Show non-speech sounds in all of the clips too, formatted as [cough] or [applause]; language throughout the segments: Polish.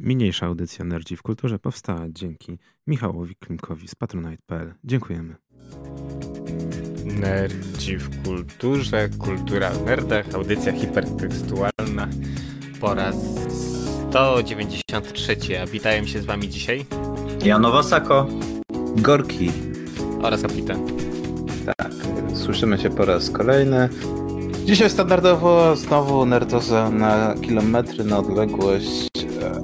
Mniejsza audycja Nerdzi w Kulturze powstała dzięki Michałowi Klimkowi z patronite.pl. Dziękujemy. Nerdzi w Kulturze, Kultura w Nerdach, audycja hipertekstualna po raz 193. A witają się z wami dzisiaj Janowa Sako, Gorki. oraz kapitan. Tak, słyszymy się po raz kolejny. Dzisiaj standardowo znowu nerdoza na kilometry na odległość,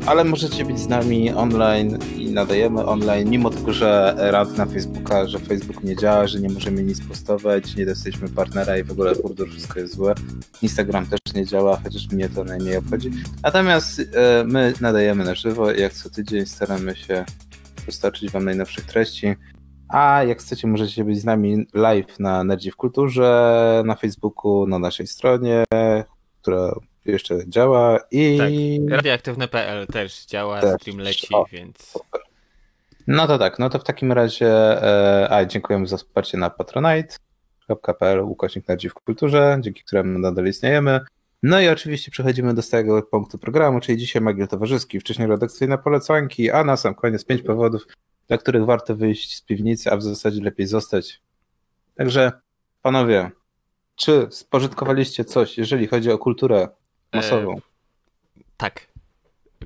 ale możecie być z nami online i nadajemy online, mimo tego, że rad na Facebooka, że Facebook nie działa, że nie możemy nic postować, nie jesteśmy partnera i w ogóle kurde, wszystko jest złe. Instagram też nie działa, chociaż mnie to najmniej obchodzi. Natomiast e, my nadajemy na żywo jak co tydzień staramy się dostarczyć wam najnowszych treści. A jak chcecie, możecie być z nami live na Nerdzi w Kulturze, na Facebooku, na naszej stronie, która jeszcze działa i... Tak, radioaktywne.pl też działa, Też. stream leci, O. więc No to tak, no to w takim razie e, a dziękujemy za wsparcie na patronite.pl ukośnik Nerdzi w Kulturze, dzięki któremu nadal istniejemy. No i oczywiście przechodzimy do stałego punktu programu, czyli dzisiaj Magiel Towarzyski, wcześniej redakcyjne polecanki, a na sam koniec pięć powodów, dla których warto wyjść z piwnicy, a w zasadzie lepiej zostać. Także panowie, czy spożytkowaliście coś, jeżeli chodzi o kulturę masową? tak.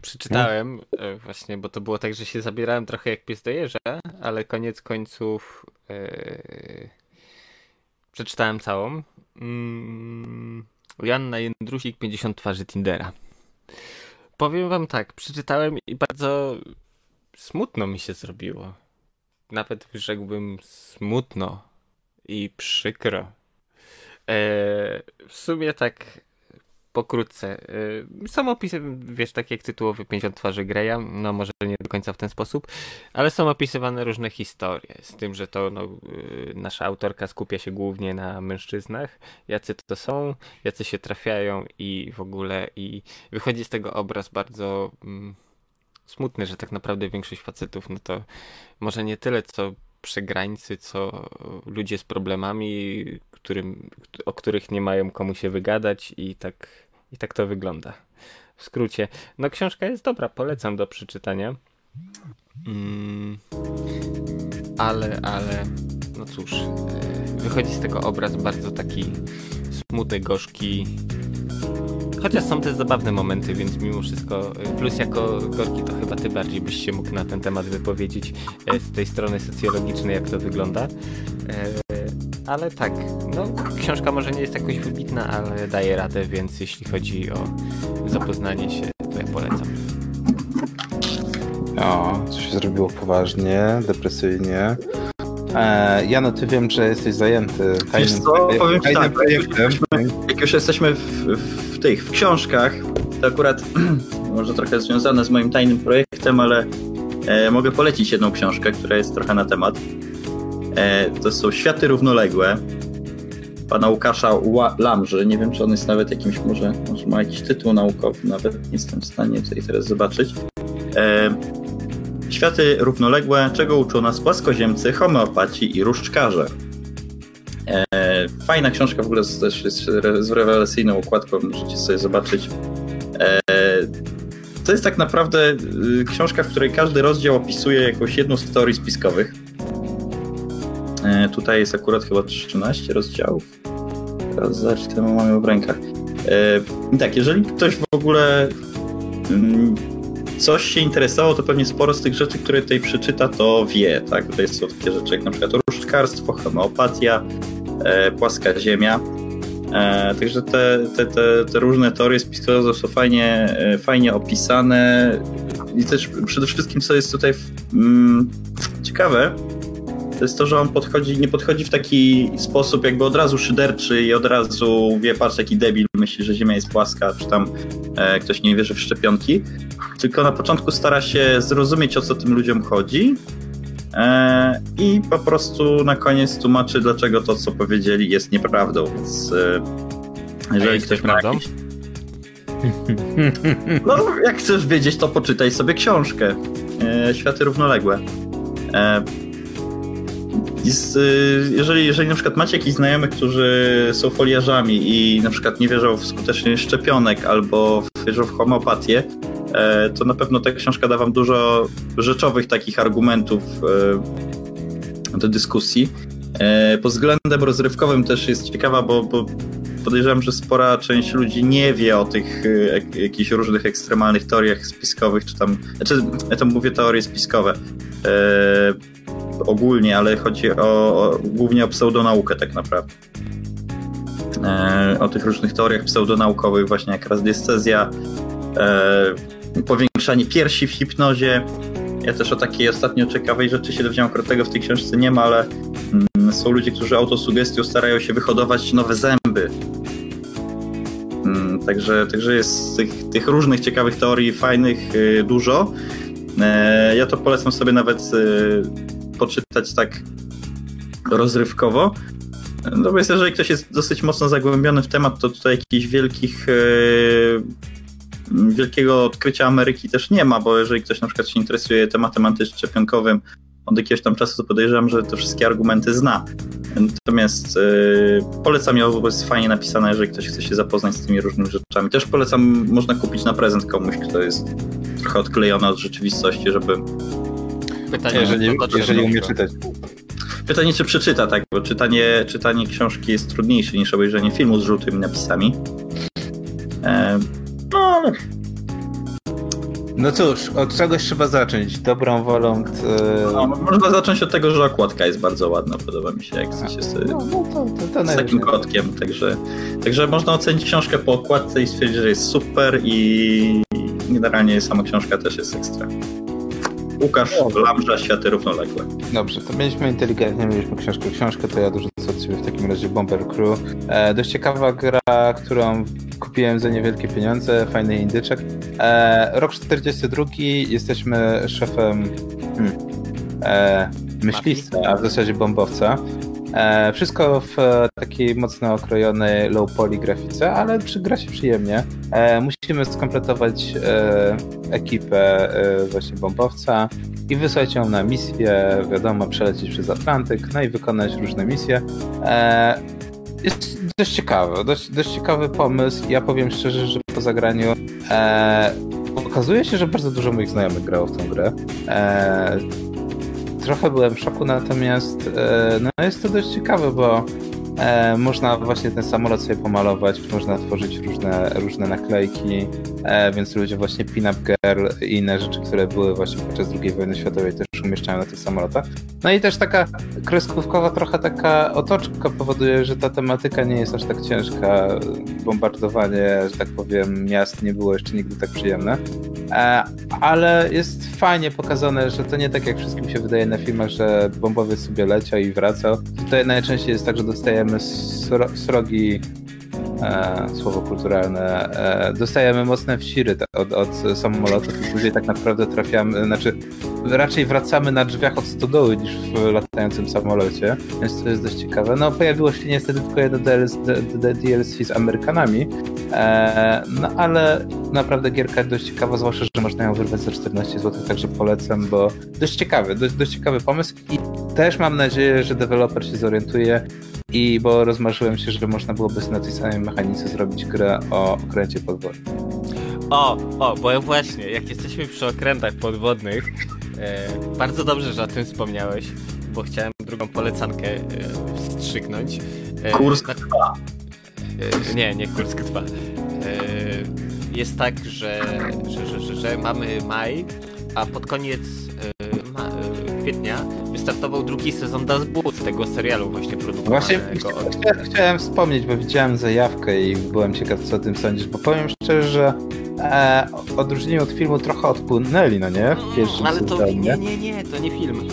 Przeczytałem e, właśnie, bo to było tak, że się zabierałem trochę jak pies do jeża, ale koniec końców e, przeczytałem całą. Mm, Joanna Jędrusik, 50 twarzy Tindera. Powiem wam tak, przeczytałem i bardzo smutno mi się zrobiło. Nawet rzekłbym smutno i przykro. E, w sumie tak pokrótce. Są opisy, wiesz, tak jak tytułowy 50 twarzy Greya, no może nie do końca w ten sposób, ale są opisywane różne historie, z tym, że to no, y, nasza autorka skupia się głównie na mężczyznach, jacy to są, jacy się trafiają i w ogóle i wychodzi z tego obraz bardzo mm, smutny, że tak naprawdę większość facetów, no to może nie tyle co przegrańcy, co ludzie z problemami, którym, o których nie mają komu się wygadać i tak, i tak to wygląda. W skrócie, no książka jest dobra, polecam do przeczytania. Mm, ale, ale, no cóż, e, wychodzi z tego obraz bardzo taki smutny, gorzki. Chociaż są też zabawne momenty, więc mimo wszystko, e, plus jako Gorki, to chyba ty bardziej byś się mógł na ten temat wypowiedzieć e, z tej strony socjologicznej, jak to wygląda. Ale tak, no książka może nie jest jakoś wybitna, ale daje radę, więc jeśli chodzi o zapoznanie się, to ja polecam. O, co się zrobiło poważnie, depresyjnie. E, Jano, ty wiem, że jesteś zajęty tajnym, co, powiem tajnym tak, projektem. jak już jesteśmy w, w tych, w książkach, to akurat [clears throat] może trochę związane z moim tajnym projektem, ale e, mogę polecić jedną książkę, która jest trochę na temat. E, to są Światy Równoległe pana Łukasza Lamży. Nie wiem, czy on jest nawet jakimś, może, może ma jakiś tytuł naukowy, nawet nie jestem w stanie tutaj teraz zobaczyć. E, Światy równoległe, czego uczą nas płaskoziemcy, homeopaci i różdżkarze. E, fajna książka w ogóle też jest z rewelacyjną okładką, możecie sobie zobaczyć. To jest tak naprawdę y, książka, w której każdy rozdział opisuje jakąś jedną z teorii spiskowych. E, tutaj jest akurat chyba 13 rozdziałów. Teraz zobacz, tyle mamy w rękach. E, tak, jeżeli ktoś w ogóle mm, coś się interesowało, to pewnie sporo z tych rzeczy, które tutaj przeczyta, to wie. Tak? Tutaj są takie rzeczy jak na przykład różdżkarstwo, homeopatia, e, płaska ziemia. Także te, te, te, te różne teorie spiskowe są fajnie, fajnie opisane i też przede wszystkim co jest tutaj mm, ciekawe, to jest to, że on podchodzi, nie podchodzi w taki sposób jakby od razu szyderczy i od razu wie, patrz jaki debil myśli, że Ziemia jest płaska, czy tam e, ktoś nie wierzy w szczepionki, tylko na początku stara się zrozumieć o co tym ludziom chodzi e, i po prostu na koniec tłumaczy dlaczego to co powiedzieli jest nieprawdą, więc e, jeżeli ktoś ma jakiś... No, jak chcesz wiedzieć, to poczytaj sobie książkę. E, Światy równoległe. Y, jeżeli, jeżeli na przykład macie jakichś znajomych, którzy są foliarzami i na przykład nie wierzą w skuteczność szczepionek albo wierzą w homeopatię, e, to na pewno ta książka da wam dużo rzeczowych takich argumentów e, do dyskusji. E, pod względem rozrywkowym też jest ciekawa, bo, bo podejrzewam, że spora część ludzi nie wie o tych jakichś różnych ekstremalnych teoriach spiskowych, czy tam, znaczy ja tam mówię teorie spiskowe ogólnie, ale chodzi o, o, głównie o pseudonaukę tak naprawdę. E, o tych różnych teoriach pseudonaukowych, właśnie jak rasdiestezja, e, powiększanie piersi w hipnozie. Ja też o takiej ostatnio ciekawej rzeczy się dowiedziałem, akurat tego w tej książce nie ma, ale mm, są ludzie, którzy autosugestią starają się wyhodować nowe zęby. Mm, także, także jest tych, tych różnych ciekawych teorii, fajnych, y, dużo. E, ja to polecam sobie nawet y, poczytać tak rozrywkowo. Więc jeżeli ktoś jest dosyć mocno zagłębiony w temat, to tutaj jakichś wielkich e, wielkiego odkrycia Ameryki też nie ma, bo jeżeli ktoś na przykład się interesuje tematem antyszczepionkowym od jakiegoś tam czasu, to podejrzewam, że te wszystkie argumenty zna. Natomiast e, polecam ją, bo jest fajnie napisana, jeżeli ktoś chce się zapoznać z tymi różnymi rzeczami. Też polecam, można kupić na prezent komuś, kto jest trochę odklejony od rzeczywistości, żeby... Pytanie, Jeżeli, jeżeli umie czytać. Pytanie, czy przeczyta, tak? Bo czytanie, czytanie książki jest trudniejsze niż obejrzenie filmu z żółtymi napisami. E, no, ale No cóż, od czegoś trzeba zacząć. Dobrą wolą. T... no, można zacząć od tego, że okładka jest bardzo ładna. Podoba mi się, jak się z, No, no to, to, to z takim kotkiem. Także, także można ocenić książkę po okładce i stwierdzić, że jest super i generalnie sama książka też jest ekstra. Łukasz Lamża, Światy Równoległe. Dobrze, to mieliśmy inteligentnie, mieliśmy książkę książkę, to ja dorzucę od w takim razie Bomber Crew. E, dość ciekawa gra, którą kupiłem za niewielkie pieniądze, fajny indyczek. E, rok 42, jesteśmy szefem hmm, e, myśliwca, a w zasadzie bombowca. E, wszystko w e, takiej mocno okrojonej low poly grafice, ale przy, gra się przyjemnie. E, musimy skompletować ekipę właśnie bombowca i wysłać ją na misję, wiadomo, przelecieć przez Atlantyk, no i wykonać różne misje. Jest dość ciekawe, dość, dość ciekawy pomysł. Ja powiem szczerze, że po zagraniu okazuje się, że bardzo dużo moich znajomych grało w tą grę. Trochę byłem w szoku, natomiast e, no jest to dość ciekawe, bo e, można właśnie ten samolot sobie pomalować, można tworzyć różne, różne naklejki, e, więc ludzie właśnie Pin-Up Girl i inne rzeczy, które były właśnie podczas II wojny światowej też umieszczają na tych samolotach. No i też taka kreskówkowa trochę taka otoczka powoduje, że ta tematyka nie jest aż tak ciężka. Bombardowanie, że tak powiem, miast nie było jeszcze nigdy tak przyjemne. E, ale jest fajnie pokazane, że to nie tak jak wszystkim się wydaje na filmach, że bombowiec sobie leciał i wracał. Tutaj najczęściej jest tak, że dostajemy sro, srogi e, słowo kulturalne, e, dostajemy mocne wsiry od, od samolotów i później tak naprawdę trafiamy, znaczy raczej wracamy na drzwiach od stodoły niż w latającym samolocie, więc to jest dość ciekawe. No pojawiło się niestety tylko jedno DLC, DLC z Amerykanami, e, no ale naprawdę gierka dość ciekawa, zwłaszcza, że można ją wyrwać za 14 zł, także polecam, bo dość ciekawy, dość, dość ciekawy pomysł i też mam nadzieję, że deweloper się zorientuje i bo rozmarzyłem się, że można byłoby na tej samej mechanice zrobić grę o okręcie podwodnym. O, o, bo właśnie, jak jesteśmy przy okrętach podwodnych, e, bardzo dobrze, że o tym wspomniałeś, bo chciałem drugą polecankę e, wstrzyknąć. E, Kursk na- E, nie, nie Kursk 2. E, jest tak, że, że, że, że, że mamy maj, a pod koniec e, kwietnia wystartował drugi sezon Das Boot tego serialu właśnie produkowanego. Właśnie od- chcia- chciałem wspomnieć, bo widziałem zajawkę i byłem ciekaw, co o tym sądzisz, bo powiem szczerze, że e, odróżnieniu od filmu trochę odpłynęli, no nie? W pierwszym Ale to sezonie. nie, nie, nie, to nie film.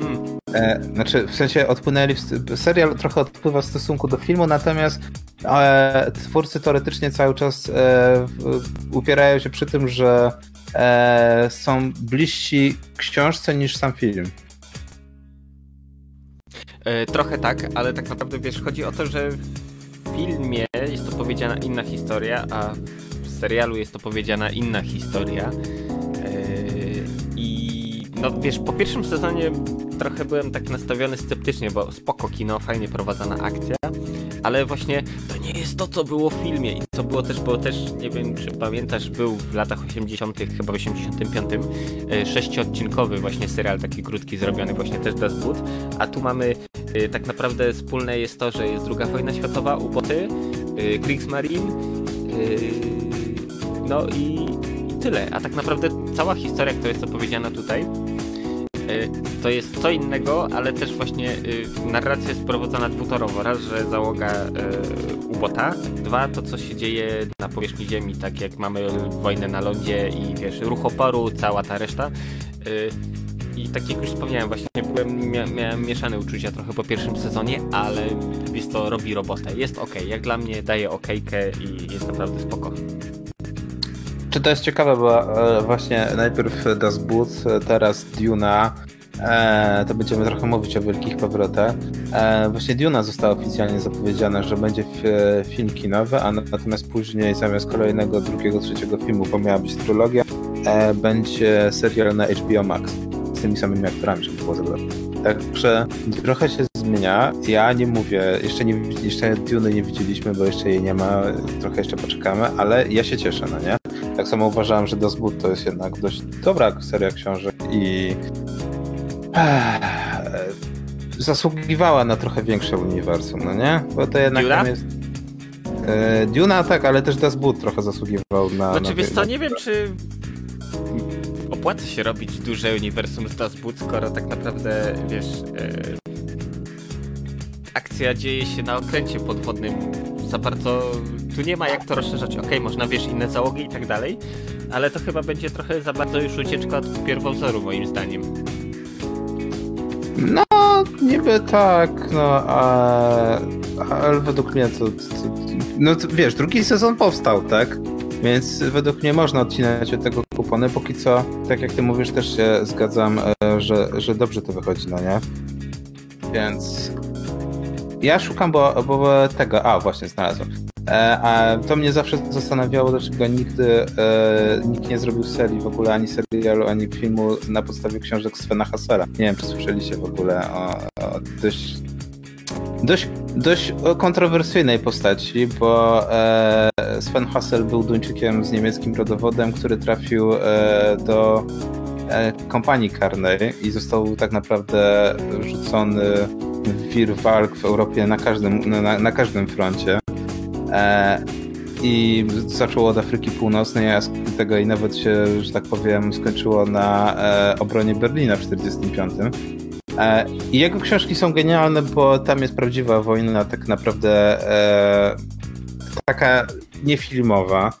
Mm. E, znaczy, w sensie odpłynęli, w, serial trochę odpływa w stosunku do filmu, natomiast e, twórcy teoretycznie cały czas e, upierają się przy tym, że e, są bliżsi książce niż sam film. E, trochę tak, ale tak naprawdę wiesz, chodzi o to, że w filmie jest opowiedziana inna historia, a w serialu jest opowiedziana inna historia. No wiesz, po pierwszym sezonie trochę byłem tak nastawiony sceptycznie, bo spoko kino, fajnie prowadzona akcja, ale właśnie to nie jest to, co było w filmie i co było też, bo też, nie wiem czy pamiętasz, był w latach 80., chyba w 85, e, sześciodcinkowy właśnie serial taki krótki zrobiony właśnie też Das Boot, a tu mamy e, tak naprawdę wspólne jest to, że jest druga wojna światowa, uboty, e, Kriegsmarine, no i tyle, a tak naprawdę cała historia, która jest opowiedziana tutaj, to jest co innego, ale też właśnie narracja jest prowadzona dwutorowo. Raz, że załoga ubota, dwa, to co się dzieje na powierzchni Ziemi, tak jak mamy wojnę na lądzie i wiesz, ruch oporu, cała ta reszta. I tak jak już wspomniałem, właśnie byłem, mia miałem mieszane uczucia trochę po pierwszym sezonie, ale jest to robi robotę. Jest ok, jak dla mnie daje okejkę i jest naprawdę spoko. Czy to jest ciekawe, bo e, właśnie najpierw Das Boot, teraz Duna, e, to będziemy trochę mówić o wielkich powrotach. E, właśnie Duna została oficjalnie zapowiedziana, że będzie film kinowy, a natomiast później zamiast kolejnego, drugiego, trzeciego filmu, bo miała być trylogia, będzie serial na HBO Max z tymi samymi aktorami, żeby było zabawne. Także trochę się zmienia. Ja nie mówię, jeszcze, nie, jeszcze Dune nie widzieliśmy, bo jeszcze jej nie ma, trochę jeszcze poczekamy, ale ja się cieszę, no nie? Tak samo uważałem, że Dozbud to jest jednak dość dobra seria książek i zasługiwała na trochę większe uniwersum, no nie? Bo to jednak tam jest... E, Duna tak, ale też Dazbud trochę zasługiwał na... Znaczy na wiesz co, nie wiem czy opłaca się robić duże uniwersum z Dazbud, skoro tak naprawdę, wiesz, e, akcja dzieje się na okręcie podwodnym. Za bardzo tu nie ma jak to rozszerzać. Okej, okay, można wiesz inne załogi i tak dalej, ale to chyba będzie trochę za bardzo już ucieczka od pierwowzoru moim zdaniem. No, niby tak, no, ale według mnie to, to, no to, wiesz, drugi sezon powstał, tak? Więc według mnie można odcinać od tego kupony. Póki co, tak jak ty mówisz, też się zgadzam, e, że, że dobrze to wychodzi, no nie? Więc ja szukam, bo, bo tego, a właśnie znalazłem. E, a to mnie zawsze zastanawiało, dlaczego nigdy e, nikt nie zrobił serii w ogóle, ani serialu, ani filmu na podstawie książek Svena Hassela. Nie wiem, czy słyszeliście w ogóle o, o dość, dość, dość kontrowersyjnej postaci, bo e, Sven Hassel był Duńczykiem z niemieckim rodowodem, który trafił e, do e, kompanii karnej i został tak naprawdę rzucony wir walk w Europie na każdym, na, na każdym froncie. E, I zaczęło od Afryki Północnej, a tego i nawet się, że tak powiem, skończyło na e, obronie Berlina w 1945. E, I jego książki są genialne, bo tam jest prawdziwa wojna, tak naprawdę taka niefilmowa.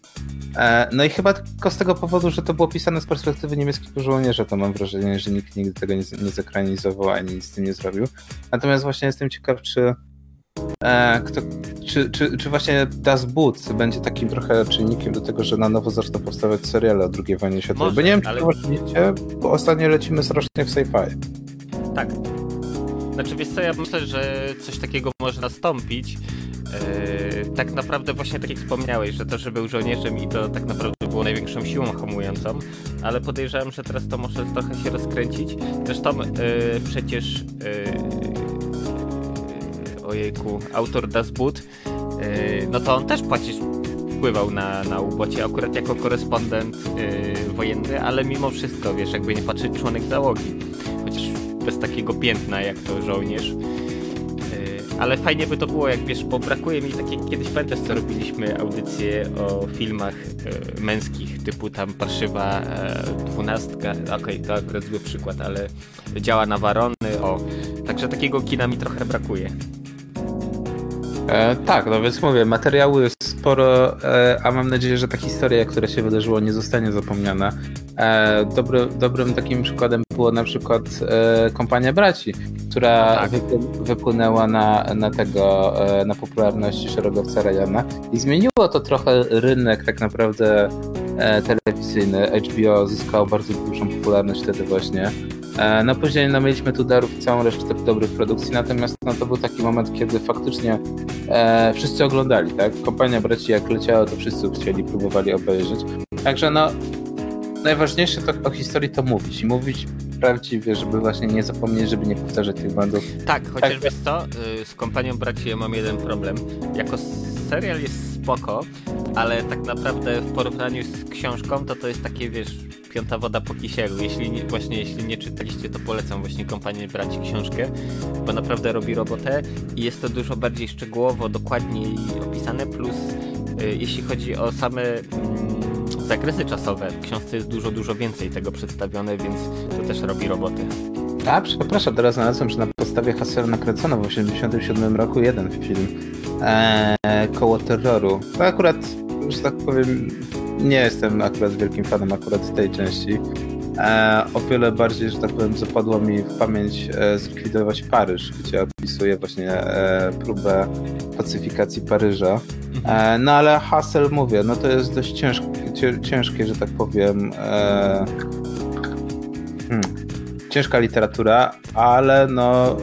No i chyba tylko z tego powodu, że to było pisane z perspektywy niemieckiego żołnierza, to mam wrażenie, że nikt nigdy tego nie, nie zekranizował ani nic z tym nie zrobił. Natomiast właśnie jestem ciekaw, czy E, kto, czy, czy, czy właśnie Das Boot będzie takim trochę czynnikiem do tego, że na nowo zaczną powstawać seriale o II wojnie światowej? Może, bo nie wiem, czy ale... widzicie, bo ostatnio lecimy strasznie w sci-fi. Tak. Znaczy, wiesz co, ja myślę, że coś takiego może nastąpić. Yy, tak naprawdę właśnie tak jak wspomniałeś, że to, że był żołnierzem i to tak naprawdę było największą siłą hamującą, ale podejrzewam, że teraz to może trochę się rozkręcić. Zresztą yy, przecież yy, ojejku, autor Das Boot, yy, no to on też płacisz wpływał na, na ubocie, akurat jako korespondent yy, wojenny, ale mimo wszystko, wiesz, jakby nie patrzeć członek załogi, chociaż bez takiego piętna jak to żołnierz. Ale fajnie by to było, jak wiesz, bo brakuje mi takiej, kiedyś pamiętasz, co robiliśmy audycje o filmach yy, męskich, typu tam Parszywa yy, Dwunastka, okej, okay, to akurat zły przykład, ale działa na warony, o, także takiego kina mi trochę brakuje. E, tak, no więc mówię, materiału jest sporo, e, a mam nadzieję, że ta historia, która się wydarzyła, nie zostanie zapomniana. E, dobry, dobrym takim przykładem było na przykład e, kompania braci, która tak. wypłynęła na, na tego, e, na popularności szeregowca Ryana i zmieniło to trochę rynek tak naprawdę e, telewizyjny. HBO zyskało bardzo dużą popularność wtedy właśnie. E, no później no, mieliśmy tu darów całą resztę dobrych produkcji, natomiast no, to był taki moment, kiedy faktycznie e, wszyscy oglądali, tak? Kompania braci jak leciała, to wszyscy chcieli, próbowali obejrzeć. Także no najważniejsze to o historii to mówić i mówić prawdziwie, żeby właśnie nie zapomnieć, żeby nie powtarzać tych błędów. Tak, chociaż tak. wiesz co, y, z kompanią braci ja mam jeden problem. Jako serial jest spoko, ale tak naprawdę w porównaniu z książką to to jest takie, wiesz, piąta woda po kisielu. Jeśli nie, właśnie jeśli nie czytaliście, to polecam właśnie kompanię brać książkę, bo naprawdę robi robotę i jest to dużo bardziej szczegółowo, dokładniej opisane, plus y, jeśli chodzi o same mm, zakresy czasowe, w książce jest dużo, dużo więcej tego przedstawione, więc to też robi roboty. A, przepraszam, teraz znalazłem, że na podstawie haseł nakręcono w 1987 roku jeden film e, koło terroru. To akurat, że tak powiem, nie jestem akurat wielkim fanem akurat tej części. E, o wiele bardziej, że tak powiem, zapadło mi w pamięć e, zlikwidować Paryż, gdzie opisuje właśnie e, próbę pacyfikacji Paryża. E, no ale Hassel, mówię, no to jest dość ciężkie, ciężkie że tak powiem, hmm, ciężka literatura, ale no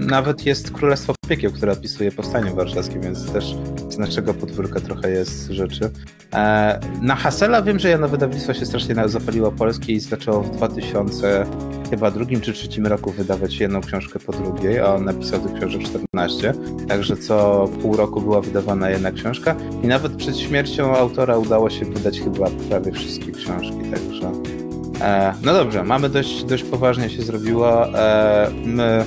nawet jest Królestwo Piekieł, które opisuje powstanie warszawskie, więc też z naszego podwórka trochę jest rzeczy. E, na Hasela wiem, że jedno wydawnictwo się strasznie zapaliło polskie i zaczęło w 2000 chyba drugim czy trzecim roku wydawać jedną książkę po drugiej, a on napisał tych książek 14, także co pół roku była wydawana jedna książka i nawet przed śmiercią autora udało się wydać chyba prawie wszystkie książki, także e, no dobrze, mamy dość, dość poważnie się zrobiło. E, my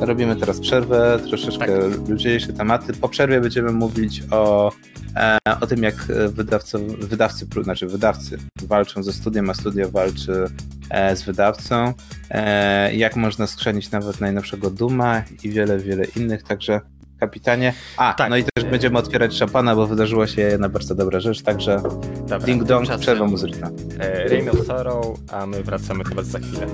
Robimy teraz przerwę, troszeczkę tak. luźniejsze tematy. Po przerwie będziemy mówić o, e, o tym, jak wydawcy, wydawcy, znaczy wydawcy walczą ze studiem, a studio walczy e, z wydawcą, e, jak można skrzenić nawet najnowszego Duma i wiele, wiele innych, także kapitanie. A, tak. no i też będziemy otwierać szampana, bo wydarzyła się jedna bardzo dobra rzecz, także Dobra, ding dong, przerwa muzyczna. Reign of Sorrow, a my wracamy chyba za chwilę.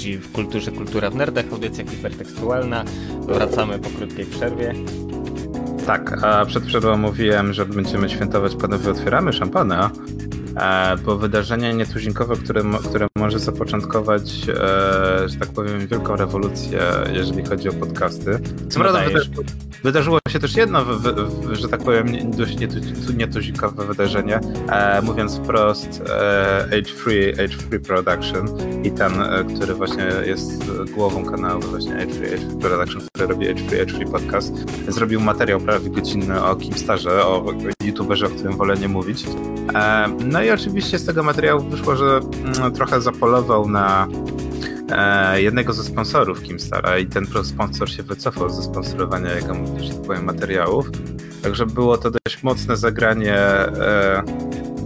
Nerdzi w kulturze, kultura w nerdach, audycja hipertekstualna. Wracamy po krótkiej przerwie. Tak, a przed przerwą mówiłem, że będziemy świętować, panowie otwieramy szampana, e, bo wydarzenie nietuzinkowe, które, które może zapoczątkować, e, że tak powiem, wielką rewolucję, jeżeli chodzi o podcasty. Co prawda wydarzyło, wydarzyło, się też jedno, w, w, że tak powiem, dość nietuzinkowe wydarzenie, e, mówiąc wprost H3, H3 Production i ten, który właśnie jest głową kanału właśnie H3, H3 Production, który robi H3, H3 Podcast, zrobił materiał prawie godzinny o Kimstarze, o youtuberze, o którym wolę nie mówić. No i oczywiście z tego materiału wyszło, że mm, trochę zapolował na e, jednego ze sponsorów Kimstara i ten sponsor się wycofał ze sponsorowania jego, że tak powiem, materiałów. Także było to dość mocne zagranie e,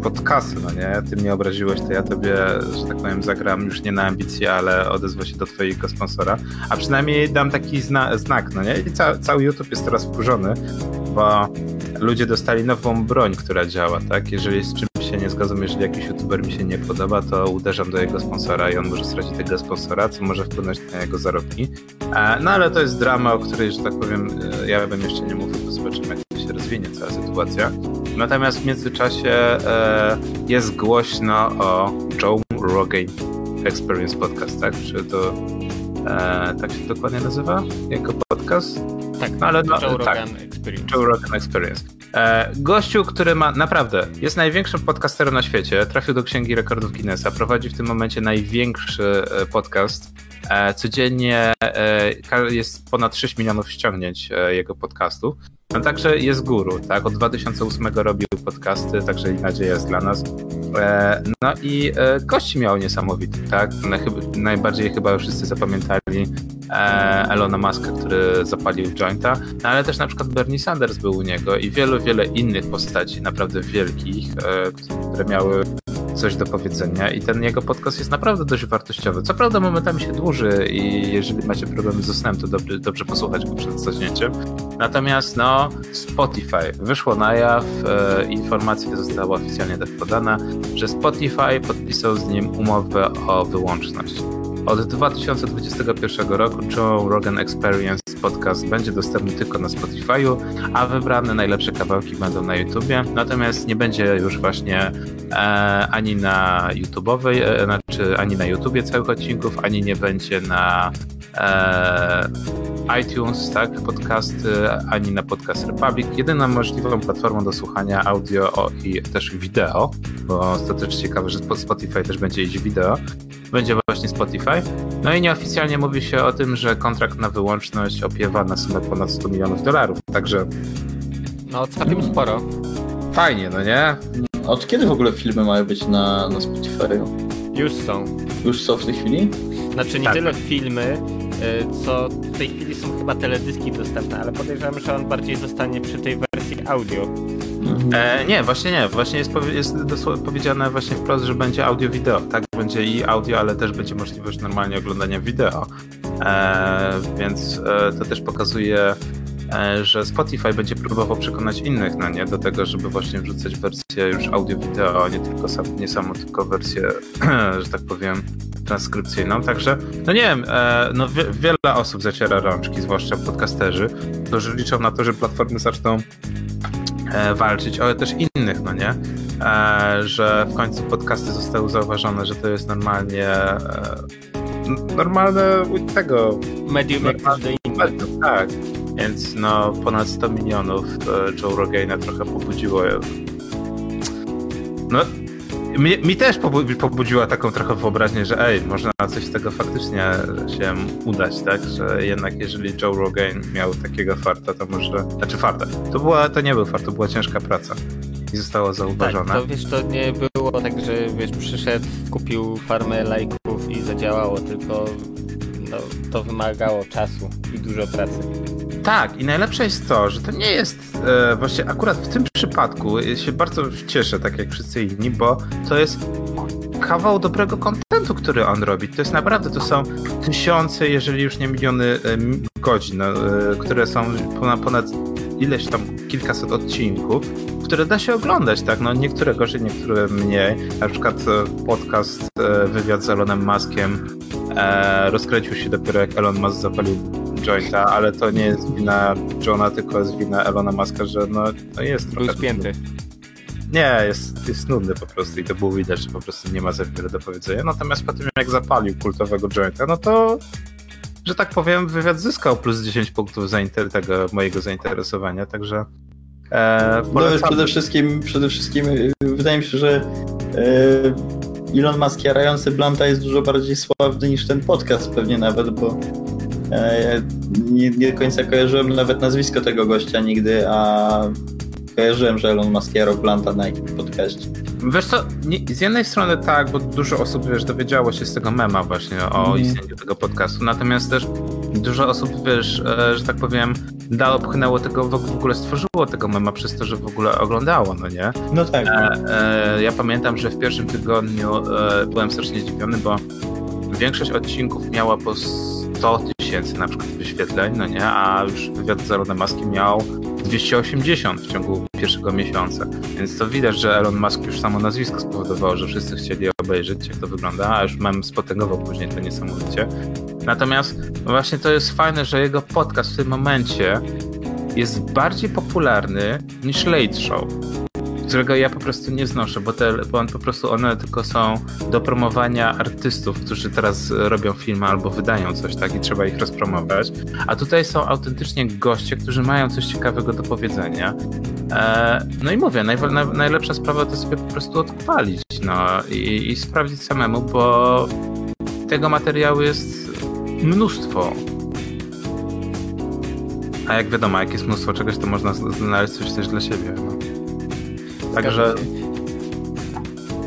pod kasy, no nie? Ty mnie obraziłeś, to ja tobie, że tak powiem, zagram już nie na ambicje, ale odezwę się do twojego sponsora. A przynajmniej dam taki zna znak, no nie? I ca cały YouTube jest teraz wkurzony, bo ludzie dostali nową broń, która działa, tak? Jeżeli z czymś się nie zgadzam, jeżeli jakiś youtuber mi się nie podoba, to uderzam do jego sponsora i on może stracić tego sponsora, co może wpłynąć na jego zarobki. E, no ale to jest drama, o której, że tak powiem, e, ja bym jeszcze nie mówił, bo zobaczymy, jak to się rozwinie cała sytuacja. Natomiast w międzyczasie e, jest głośno o Joe Rogan Experience Podcast, tak? Czy to tak się dokładnie nazywa? Jako podcast? Tak, ale no, Joe Rogan tak, Experience. Joe Rogan Experience. E, gościu, który ma naprawdę, jest największym podcasterem na świecie, trafił do Księgi Rekordów Guinnessa, prowadzi w tym momencie największy e, podcast. E, codziennie e, jest ponad 6 milionów ściągnięć e, jego podcastów. No także jest guru, tak? Od 2008 robił podcasty, także i nadzieja jest dla nas. No i gości miał niesamowity, tak? Najbardziej chyba wszyscy zapamiętali Elona Muska, który zapalił jointa, no ale też na przykład Bernie Sanders był u niego i wielu, wiele innych postaci, naprawdę wielkich, które miały coś do powiedzenia i ten jego podcast jest naprawdę dość wartościowy. Co prawda momentami się dłuży i jeżeli macie problemy ze snem, to dobrze, dobrze posłuchać go przed zaśnięciem. Natomiast no, Spotify wyszło na jaw, e, informacja została oficjalnie tak podana, że Spotify podpisał z nim umowę o wyłączność. Od 2021 roku Joe Rogan Experience podcast będzie dostępny tylko na Spotify'u, a wybrane najlepsze kawałki będą na YouTubie. Natomiast nie będzie już właśnie e, ani na YouTube'owej, e, znaczy ani na YouTubie całych odcinków, ani nie będzie na iTunes, tak, podcasty, ani na Podcast Republic. Jedyną możliwą platformą do słuchania audio o, i też wideo, bo to też ciekawe, że Spotify też będzie iść wideo, będzie właśnie Spotify. No i nieoficjalnie mówi się o tym, że kontrakt na wyłączność opiewa na sumę ponad 100 milionów dolarów, także... No całkiem sporo. Fajnie, no nie? Od kiedy w ogóle filmy mają być na, na Spotify? Już są. Już są w tej chwili? Znaczy nie tak. tyle filmy, co w tej chwili są chyba teledyski dostępne, ale podejrzewam, że on bardziej zostanie przy tej wersji audio. E, nie, właśnie nie. Właśnie jest, powie, jest powiedziane właśnie wprost, że będzie audio-wideo. Tak, będzie i audio, ale też będzie możliwość normalnie oglądania wideo. E, więc e, to też pokazuje, e, że Spotify będzie próbował przekonać innych na nie do tego, żeby właśnie wrzucać wersję już audio-wideo, a nie tylko sam, nie samo tylko wersję, [clears throat] że tak powiem, transkrypcyjną. Także, no nie wiem, e, no wie, wiele osób zaciera rączki, zwłaszcza podcasterzy, którzy liczą na to, że platformy zaczną E, walczyć, ale też innych, no nie? E, że w końcu podcasty zostały zauważone, że to jest normalnie e, normalne tego medium jak każde inne. Tak, więc no ponad 100 milionów Joe Rogana trochę pobudziło no mi, mi też pobudziła taką trochę wyobraźnię, że ej, można coś z tego faktycznie się udać, tak? Że jednak jeżeli Joe Rogan miał takiego farta, to może... Znaczy farta. To, była, to nie był fart, to była ciężka praca. I zostało zauważone. Tak, to wiesz, to nie było tak, że wiesz, przyszedł, kupił farmę lajków i zadziałało, tylko no, to wymagało czasu i dużo pracy. Tak, i najlepsze jest to, że to nie jest e, właśnie akurat w tym przypadku się bardzo cieszę, tak jak wszyscy inni, bo to jest kawał dobrego kontentu, który on robi. To jest naprawdę, to są tysiące, jeżeli już nie miliony e, godzin, e, które są ponad, ponad ileś tam kilkaset odcinków, które da się oglądać, tak? No niektóre gorzej, niektóre mniej. Na przykład e, podcast, e, wywiad z Elonem Maskiem e, rozkręcił się dopiero jak Elon Musk zapalił jointa, ale to nie jest wina Johna, tylko jest wina Elona Muska, że no, no jest Był trochę... spięty. Nie, jest, jest nudny po prostu i to było widać, że po prostu nie ma za wiele do powiedzenia. Natomiast po tym jak zapalił kultowego jointa, no to że tak powiem, wywiad zyskał plus 10 punktów zainter- tego mojego zainteresowania, także e, No, przede wszystkim, przede wszystkim y, wydaje mi się, że e, Elon Musk jarający Blanta jest dużo bardziej sławny niż ten podcast pewnie nawet, bo e, nie, nie do końca kojarzyłem nawet nazwisko tego gościa nigdy, a kojarzyłem, że Elon Musk jarał Blanta na jakimś podcaście. Wiesz co, nie, z jednej strony tak, bo dużo osób, wiesz, dowiedziało się z tego mema właśnie o Mhm. istnieniu tego podcastu, natomiast też dużo osób, wiesz, e, że tak powiem, dało, pchnęło tego, w ogóle stworzyło tego mema przez to, że w ogóle oglądało, no nie? No tak. E, e, ja pamiętam, że w pierwszym tygodniu e, byłem strasznie zdziwiony, bo większość odcinków miała po 100 tysięcy na przykład wyświetleń, no nie? A już wywiad z Elonem Muskiem miał 280 w ciągu pierwszego miesiąca. Więc to widać, że Elon Musk już samo nazwisko spowodowało, że wszyscy chcieli obejrzeć, jak to wygląda, a już mem spotęgował później to niesamowicie. Natomiast właśnie to jest fajne, że jego podcast w tym momencie jest bardziej popularny niż Late Show którego ja po prostu nie znoszę, bo, te, bo on po prostu one tylko są do promowania artystów, którzy teraz robią filmy albo wydają coś tak i trzeba ich rozpromować. A tutaj są autentycznie goście, którzy mają coś ciekawego do powiedzenia. E, no i mówię, naj, naj, najlepsza sprawa to sobie po prostu odpalić no, i, i sprawdzić samemu, bo tego materiału jest mnóstwo. A jak wiadomo, jak jest mnóstwo czegoś, to można znaleźć coś też dla siebie. No. Także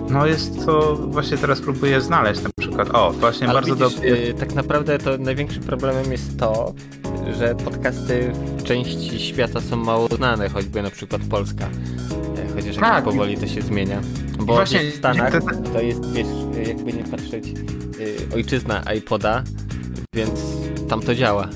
no jest to, właśnie teraz próbuję znaleźć na przykład, o właśnie Ale bardzo dobrze. y, tak naprawdę to największym problemem jest to, że podcasty w części świata są mało znane, choćby na przykład Polska. Chociaż Tak. powoli to się zmienia. Bo Właśnie, w Stanach te- to jest, wiesz, jakby nie patrzeć, y, ojczyzna iPoda, więc tam to działa.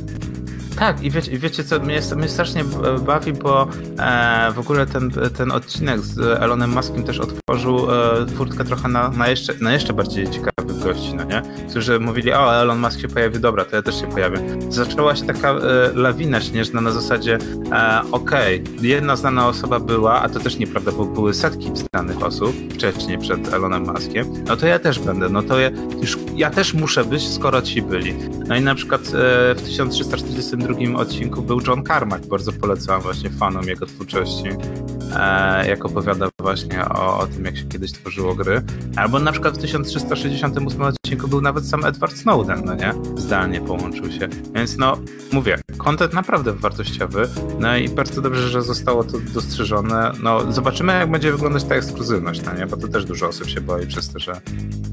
Tak, i wiecie, wiecie co, mnie, mnie strasznie bawi, bo e, w ogóle ten, ten odcinek z Elonem Muskiem też otworzył e, furtkę trochę na, na, jeszcze, na jeszcze bardziej ciekawych gości, no nie? Którzy mówili, o, Elon Musk się pojawi, dobra, to ja też się pojawię. Zaczęła się taka e, lawina śnieżna na zasadzie, e, okej, jedna znana osoba była, a to też nieprawda, bo były setki znanych osób wcześniej przed Elonem Muskiem, no to ja też będę, no to ja, już, ja też muszę być, skoro ci byli. No i na przykład e, w 1342 odcinku był John Carmack, bardzo polecam właśnie fanom jego twórczości, jak opowiada właśnie o, o tym, jak się kiedyś tworzyło gry. Albo na przykład w 1368 odcinku był nawet sam Edward Snowden, no nie? Zdalnie połączył się. Więc no, mówię, kontent naprawdę wartościowy, no i bardzo dobrze, że zostało to dostrzeżone. No, zobaczymy, jak będzie wyglądać ta ekskluzywność, no nie? Bo to też dużo osób się boi przez to, że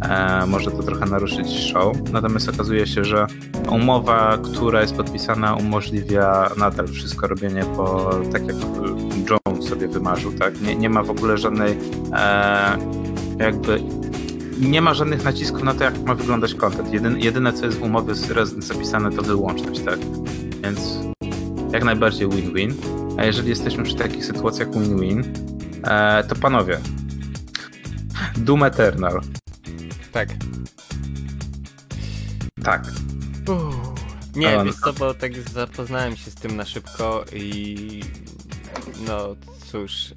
e, może to trochę naruszyć show. Natomiast okazuje się, że umowa, która jest podpisana, umożliwia nadal wszystko robienie po tak jak John sobie wymarzył, tak? Nie, nie ma w ogóle żadnej e, jakby nie ma żadnych nacisków na to, jak ma wyglądać content. Jedyn, jedyne, co jest w umowie z- zapisane, to wyłączność, tak? Więc jak najbardziej win-win. A jeżeli jesteśmy przy takich sytuacjach win-win, e, to panowie, Doom Eternal. Tak. Tak. Nie, Ale- wiesz co, bo tak zapoznałem się z tym na szybko i no cóż, e,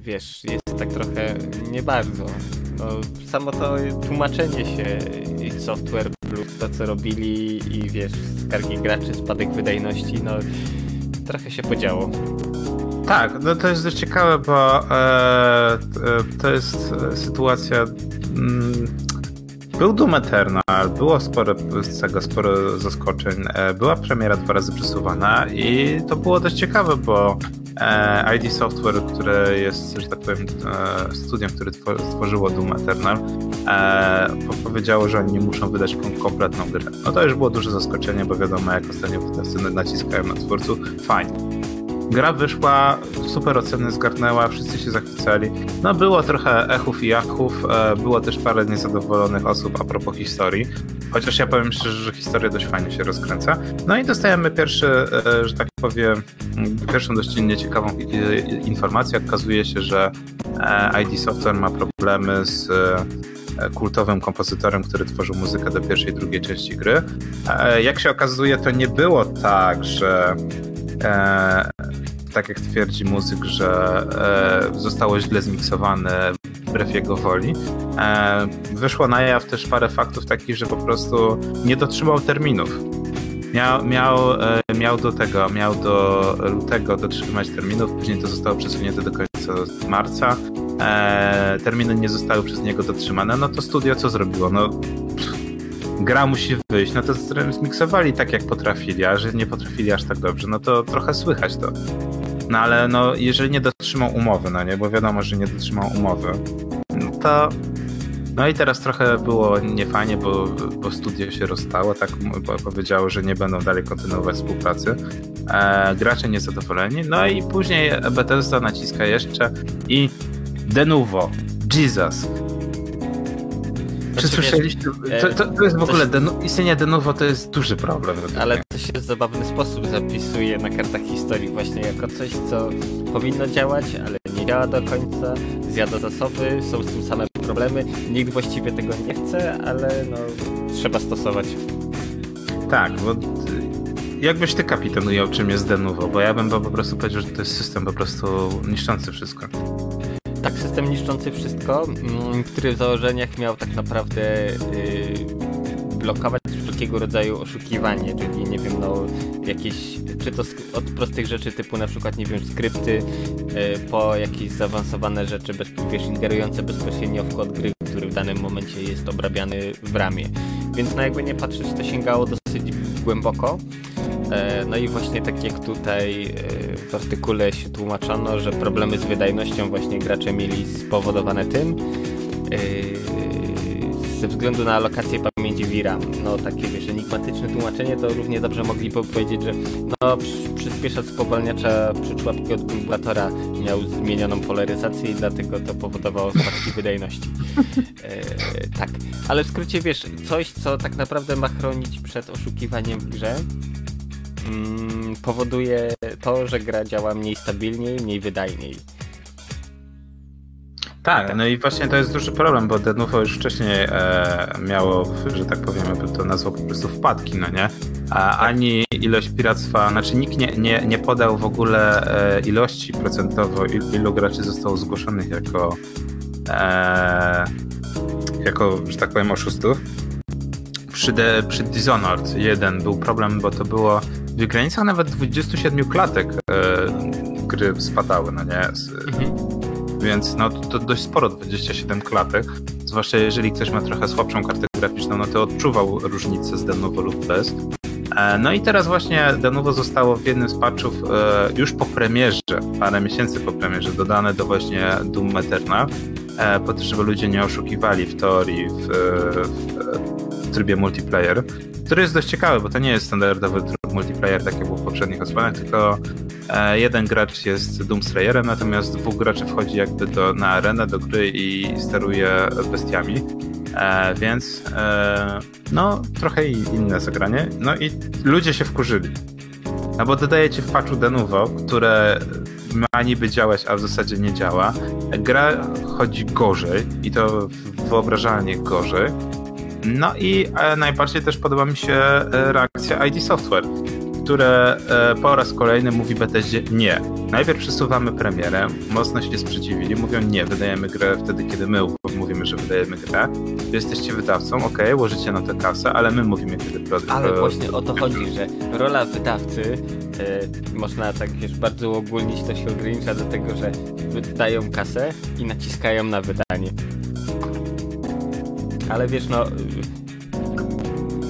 wiesz, jest tak trochę nie bardzo. No, samo to tłumaczenie się i software plus to co robili i wiesz, skargi graczy, spadek wydajności, no trochę się podziało. Tak, no to jest dość ciekawe, bo e, t- to jest e, sytuacja. Mm, był Doom Eternal, było sporo z tego, sporo zaskoczeń. E, była premiera dwa razy przesuwana i to było dość ciekawe, bo e, ID Software, które jest, że tak powiem, e, studiem, które two- stworzyło Doom Eternal, po- powiedziało, że oni nie muszą wydać kom- kompletną grę. No to już było duże zaskoczenie, bo wiadomo, jak ostatnio wydawcy naciskają na twórców. Fajnie. Gra wyszła, super oceny zgarnęła, wszyscy się zachwycali. No było trochę echów i jachów, e, było też parę niezadowolonych osób a propos historii. Chociaż ja powiem szczerze, że historia dość fajnie się rozkręca. No i dostajemy pierwszy, że tak powiem, pierwszą dość nieciekawą informację. Okazuje się, że ID Software ma problemy z kultowym kompozytorem, który tworzył muzykę do pierwszej i drugiej części gry. Jak się okazuje, to nie było tak, że tak jak twierdzi muzyk, że e, zostało źle zmiksowane wbrew jego woli. E, wyszło na jaw też parę faktów takich, że po prostu nie dotrzymał terminów. Miał, miał, e, miał do tego, miał do lutego dotrzymać terminów, później to zostało przesunięte do końca marca. E, terminy nie zostały przez niego dotrzymane. No to studio co zrobiło? No gra musi wyjść, no to zmiksowali tak jak potrafili, a że nie potrafili aż tak dobrze, no to trochę słychać to. No ale no, jeżeli nie dotrzymał umowy, no nie, bo wiadomo, że nie dotrzymał umowy, no to no i teraz trochę było niefajnie, bo, bo studio się rozstało, tak powiedziało, że nie będą dalej kontynuować współpracy. E, gracze niezadowoleni, no i później Bethesda naciska jeszcze i de novo, Jesus, czy słyszeliście? To, to, to, jest w ogóle, się... istnienie Denuvo to jest duży problem. Ale to się w zabawny sposób zapisuje na kartach historii właśnie jako coś, co powinno działać, ale nie działa do końca, zjada zasoby, są z tym same problemy, nikt właściwie tego nie chce, ale no trzeba stosować. Tak, bo jakbyś ty kapitanujął czym jest Denuvo, bo ja bym po prostu powiedział, że to jest system po prostu niszczący wszystko tak system niszczący wszystko, mm, który w założeniach miał tak naprawdę yy, blokować wszelkiego rodzaju oszukiwanie, czyli nie wiem, no jakieś, czy to od prostych rzeczy typu na przykład, nie wiem, skrypty, yy, po jakieś zaawansowane rzeczy, bez, wiesz, ingerujące bezpośrednio w kod gry, który w danym momencie jest obrabiany w ramie. Więc na jakby nie patrzeć, to sięgało dosyć głęboko. E, no i właśnie tak jak tutaj e, w artykule się tłumaczono, że problemy z wydajnością właśnie gracze mieli spowodowane tym, e, ze względu na alokację pamięci VRAM. No takie wiesz, enigmatyczne tłumaczenie to równie dobrze mogliby powiedzieć, że no przyspieszacz spowalniacza przyczłapki od kumulatora miał zmienioną polaryzację i dlatego to powodowało spadki wydajności. [laughs] E, tak, ale w skrócie wiesz, coś co tak naprawdę ma chronić przed oszukiwaniem w grze mm, powoduje to, że gra działa mniej stabilniej, mniej wydajniej. Tak, no i właśnie to jest duży problem, bo Denuvo już wcześniej e, miało, że tak powiemy, by to nazwał po prostu wpadki, no nie? A tak. ani ilość piractwa, znaczy nikt nie, nie, nie podał w ogóle e, ilości procentowo, il, ilu graczy zostało zgłoszonych jako e, jako, że tak powiem, oszustów. Przy, de, przy Dishonored 1 był problem, bo to było w granicach nawet 27 klatek e, gry spadały, no nie? Mhm. Więc no to, dość sporo, 27 klatek. Zwłaszcza jeżeli ktoś ma trochę słabszą kartę graficzną, no to odczuwał różnicę z Denuvo lub bez. E, no i teraz właśnie Denuvo zostało w jednym z patchów e, już po premierze, parę miesięcy po premierze, dodane do właśnie Doom Eternal, e, po to, żeby ludzie nie oszukiwali w teorii w, w trybie multiplayer który jest dość ciekawy, bo to nie jest standardowy tryb multiplayer, tak jak był w poprzednich odsłonach, tylko jeden gracz jest Doomstrayerem, natomiast dwóch graczy wchodzi jakby do, na arenę do gry i steruje bestiami. E, więc e, no, trochę inne zagranie. No i ludzie się wkurzyli. No bo dodajecie w patchu Denuvo, które ma niby działać, a w zasadzie nie działa. Gra chodzi gorzej i to wyobrażalnie gorzej. No i e, najbardziej też podoba mi się e, reakcja ID Software, które e, po raz kolejny mówi Bethesdzie nie. Najpierw przesuwamy premierę, mocno się sprzeciwili, mówią nie, wydajemy grę wtedy, kiedy my mówimy, że wydajemy grę. Wy jesteście wydawcą, ok, łożycie na tę kasę, ale my mówimy, kiedy produkt. Ale właśnie o to chodzi, że rola wydawcy, można tak wiesz, bardzo ogólnić, to się ogranicza do tego, że wydają kasę i naciskają na wydanie ale wiesz, no...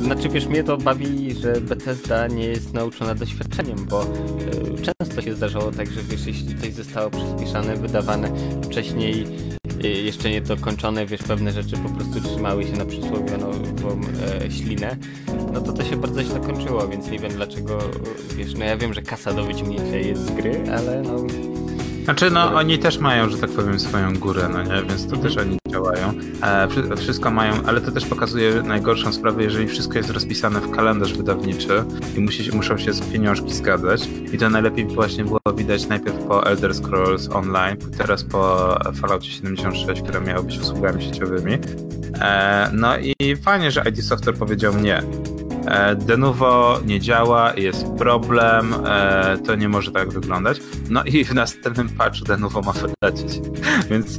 Znaczy, wiesz, mnie to bawi, że Bethesda nie jest nauczona doświadczeniem, bo y, często się zdarzało tak, że wiesz, jeśli coś zostało przyspieszane, wydawane wcześniej, y, jeszcze niedokończone, wiesz, pewne rzeczy po prostu trzymały się na przysłowioną e, ślinę, no to to się bardzo źle kończyło, więc nie wiem dlaczego, wiesz, no ja wiem, że kasa do wyciągnięcia jest z gry, ale no Znaczy, no oni też mają, że tak powiem, swoją górę, no nie? Więc to też oni działają. E, wszystko mają, ale to też pokazuje najgorszą sprawę, jeżeli wszystko jest rozpisane w kalendarz wydawniczy i musi, muszą się z pieniążki zgadzać. I to najlepiej właśnie było widać najpierw po Elder Scrolls Online, teraz po Fallout 76, które miało być usługami sieciowymi. E, no i fajnie, że ID Software powiedział nie. E, Denuvo nie działa, jest problem, e, to nie może tak wyglądać. No i w następnym patchu Denuvo ma wylecieć. Więc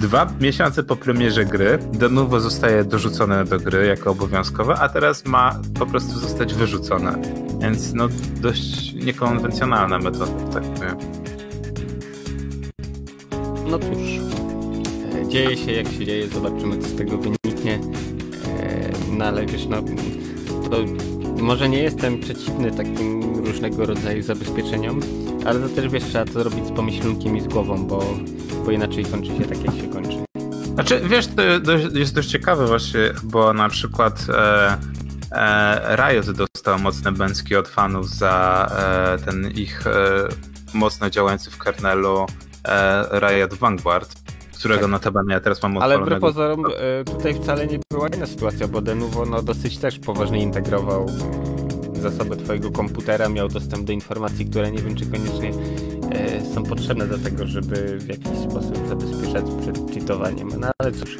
dwa miesiące po premierze gry Denuvo zostaje dorzucone do gry jako obowiązkowe, a teraz ma po prostu zostać wyrzucone. Więc no dość niekonwencjonalna metoda, tak powiem. No cóż, e, dzieje się jak się dzieje, zobaczymy co z tego wyniknie. No ale wiesz, no to może nie jestem przeciwny takim różnego rodzaju zabezpieczeniom, ale to też wiesz, trzeba to robić z pomyślunkiem i z głową, bo, bo inaczej kończy się tak, jak się kończy. Znaczy, wiesz, to jest dość ciekawe właśnie, bo na przykład e, e, Riot dostał mocne bęcki od fanów za e, ten ich e, mocno działający w kernelu e, Riot Vanguard, którego tak. notabene ja teraz mam Ale wbrew pozorom e, tutaj wcale nie była inna sytuacja, bo Denuvo no, dosyć też poważnie integrował zasoby twojego komputera, miał dostęp do informacji, które nie wiem czy koniecznie e, są potrzebne do tego, żeby w jakiś sposób zabezpieczać przed cheatowaniem. No ale cóż.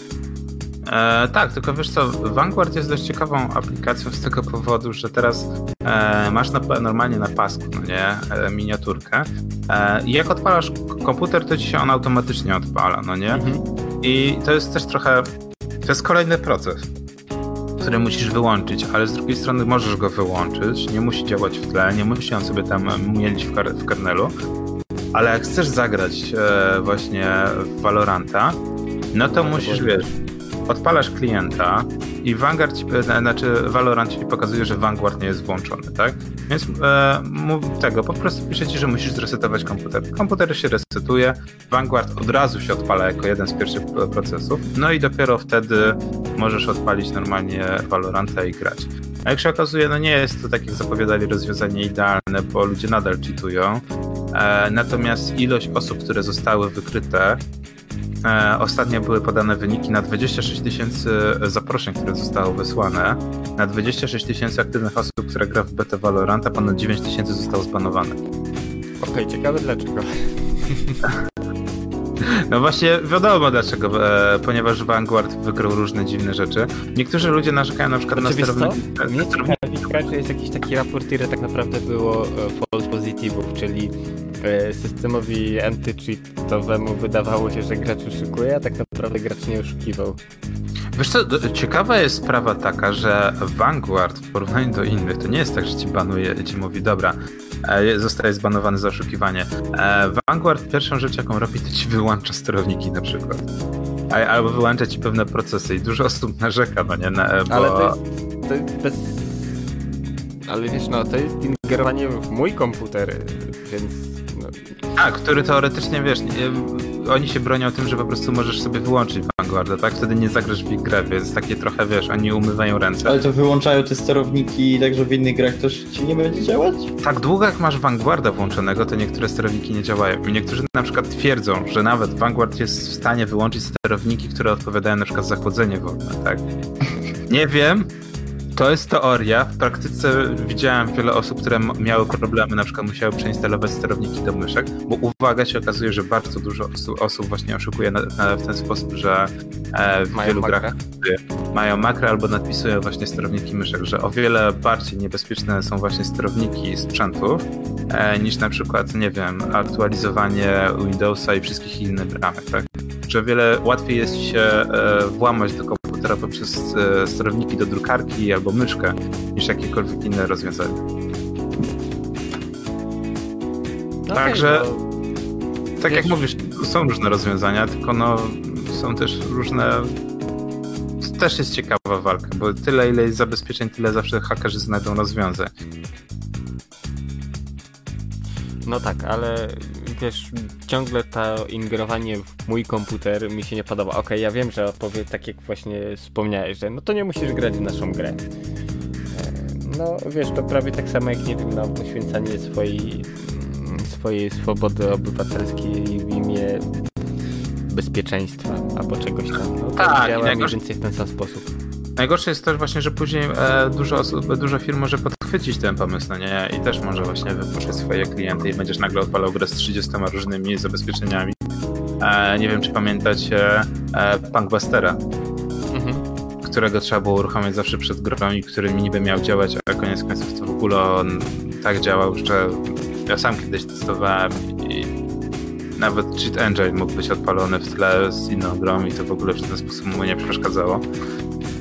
E, tak, tylko wiesz co, Vanguard jest dość ciekawą aplikacją z tego powodu, że teraz e, masz na, normalnie na pasku, no nie, e, miniaturkę e, i jak odpalasz komputer, to ci się on automatycznie odpala, no nie? Mhm. I to jest też trochę, to jest kolejny proces, który musisz wyłączyć, ale z drugiej strony możesz go wyłączyć, nie musi działać w tle, nie musi on sobie tam mielić w, w kernelu, ale jak chcesz zagrać e, właśnie w Valoranta, no to no, musisz, wiesz, odpalasz klienta i Vanguard ci, znaczy Valorant ci pokazuje, że Vanguard nie jest włączony, tak? Więc e, tego, po prostu pisze ci, że musisz zresetować komputer. Komputer się resetuje, Vanguard od razu się odpala jako jeden z pierwszych procesów, no i dopiero wtedy możesz odpalić normalnie Valoranta i grać. A jak się okazuje, no nie jest to, tak jak zapowiadali, rozwiązanie idealne, bo ludzie nadal cheatują. E, natomiast ilość osób, które zostały wykryte, E, ostatnio były podane wyniki na 26 tysięcy zaproszeń, które zostały wysłane. Na 26 tysięcy aktywnych osób, które gra w beta Valoranta, ponad 9 tysięcy zostało zbanowane. Okej, okay, ciekawe dlaczego. No właśnie wiadomo dlaczego, e, ponieważ Vanguard wykrył różne dziwne rzeczy. Niektórzy ludzie narzekają na przykład znaczy, na sterowniki. Mnie ciekawi, że jest jakiś taki raport, ile tak naprawdę było e, false positivów, czyli E, systemowi anti-cheatowemu wydawało się, że gracz oszukuje, a tak naprawdę gracz nie oszukiwał. Wiesz co, ciekawa jest sprawa taka, że Vanguard w porównaniu do innych, to nie jest tak, że ci banuje, ci mówi, dobra, e, zostaje zbanowany za oszukiwanie. E, Vanguard pierwszą rzecz, jaką robi, to ci wyłącza sterowniki na przykład. Albo wyłącza ci pewne procesy i dużo osób narzeka, no nie? Bo... Ale to jest, to jest bez... Ale wiesz, no to jest ingerowanie w mój komputer, więc tak, który teoretycznie, wiesz, oni się bronią tym, że po prostu możesz sobie wyłączyć Vanguarda, tak? Wtedy nie zagrasz w ich grę, więc takie trochę, wiesz, oni umywają ręce. Ale to wyłączają te sterowniki tak, że w innych grach też ci nie będzie działać? Tak długo jak masz Vanguarda włączonego, to niektóre sterowniki nie działają. I niektórzy na przykład twierdzą, że nawet Vanguard jest w stanie wyłączyć sterowniki, które odpowiadają na przykład za chłodzenie wolne, tak? Nie wiem, to jest teoria. W praktyce widziałem wiele osób, które miały problemy, na przykład musiały przeinstalować sterowniki do myszek, bo uwaga się okazuje, że bardzo dużo osób właśnie oszukuje na, na, w ten sposób, że e, w mają wielu makra. grach mają makro albo nadpisują właśnie sterowniki myszek, że o wiele bardziej niebezpieczne są właśnie sterowniki sprzętów e, niż na przykład, nie wiem, aktualizowanie Windowsa i wszystkich innych ramek, tak? Że o wiele łatwiej jest się e, włamać do komputera poprzez e, sterowniki do drukarki albo myszkę, niż jakiekolwiek inne rozwiązania. No Także, okay, no, tak jak mówisz, są różne rozwiązania, tylko no, są też różne też jest ciekawa walka, bo tyle ile jest zabezpieczeń, tyle zawsze hakerzy znajdą rozwiązań. No tak, ale wiesz, ciągle to ingerowanie w mój komputer mi się nie podoba. Okej, okay, ja wiem, że odpowie tak jak właśnie wspomniałeś, że no to nie musisz grać w naszą grę. E, no wiesz, to prawie tak samo jak, nie wiem, no, poświęcanie swojej swojej swobody obywatelskiej w imię bezpieczeństwa albo czegoś tam. No, Tak, działa mniej najgorsze- więcej w ten sam sposób. Najgorsze jest też właśnie, że później e, dużo osób, dużo firm może podchwycić ten pomysł, no nie? I też może właśnie wypuszczać swoje klienty i będziesz nagle odpalał grę z 30 różnymi zabezpieczeniami. E, nie wiem, czy pamiętacie e, Punkbustera, Mhm. którego trzeba było uruchamiać zawsze przed grą i który niby miał działać, a koniec końców to w ogóle on tak działał, że ja sam kiedyś testowałem i nawet cheat engine mógł być odpalony w tle z inną grą i to w ogóle w ten sposób mu nie przeszkadzało.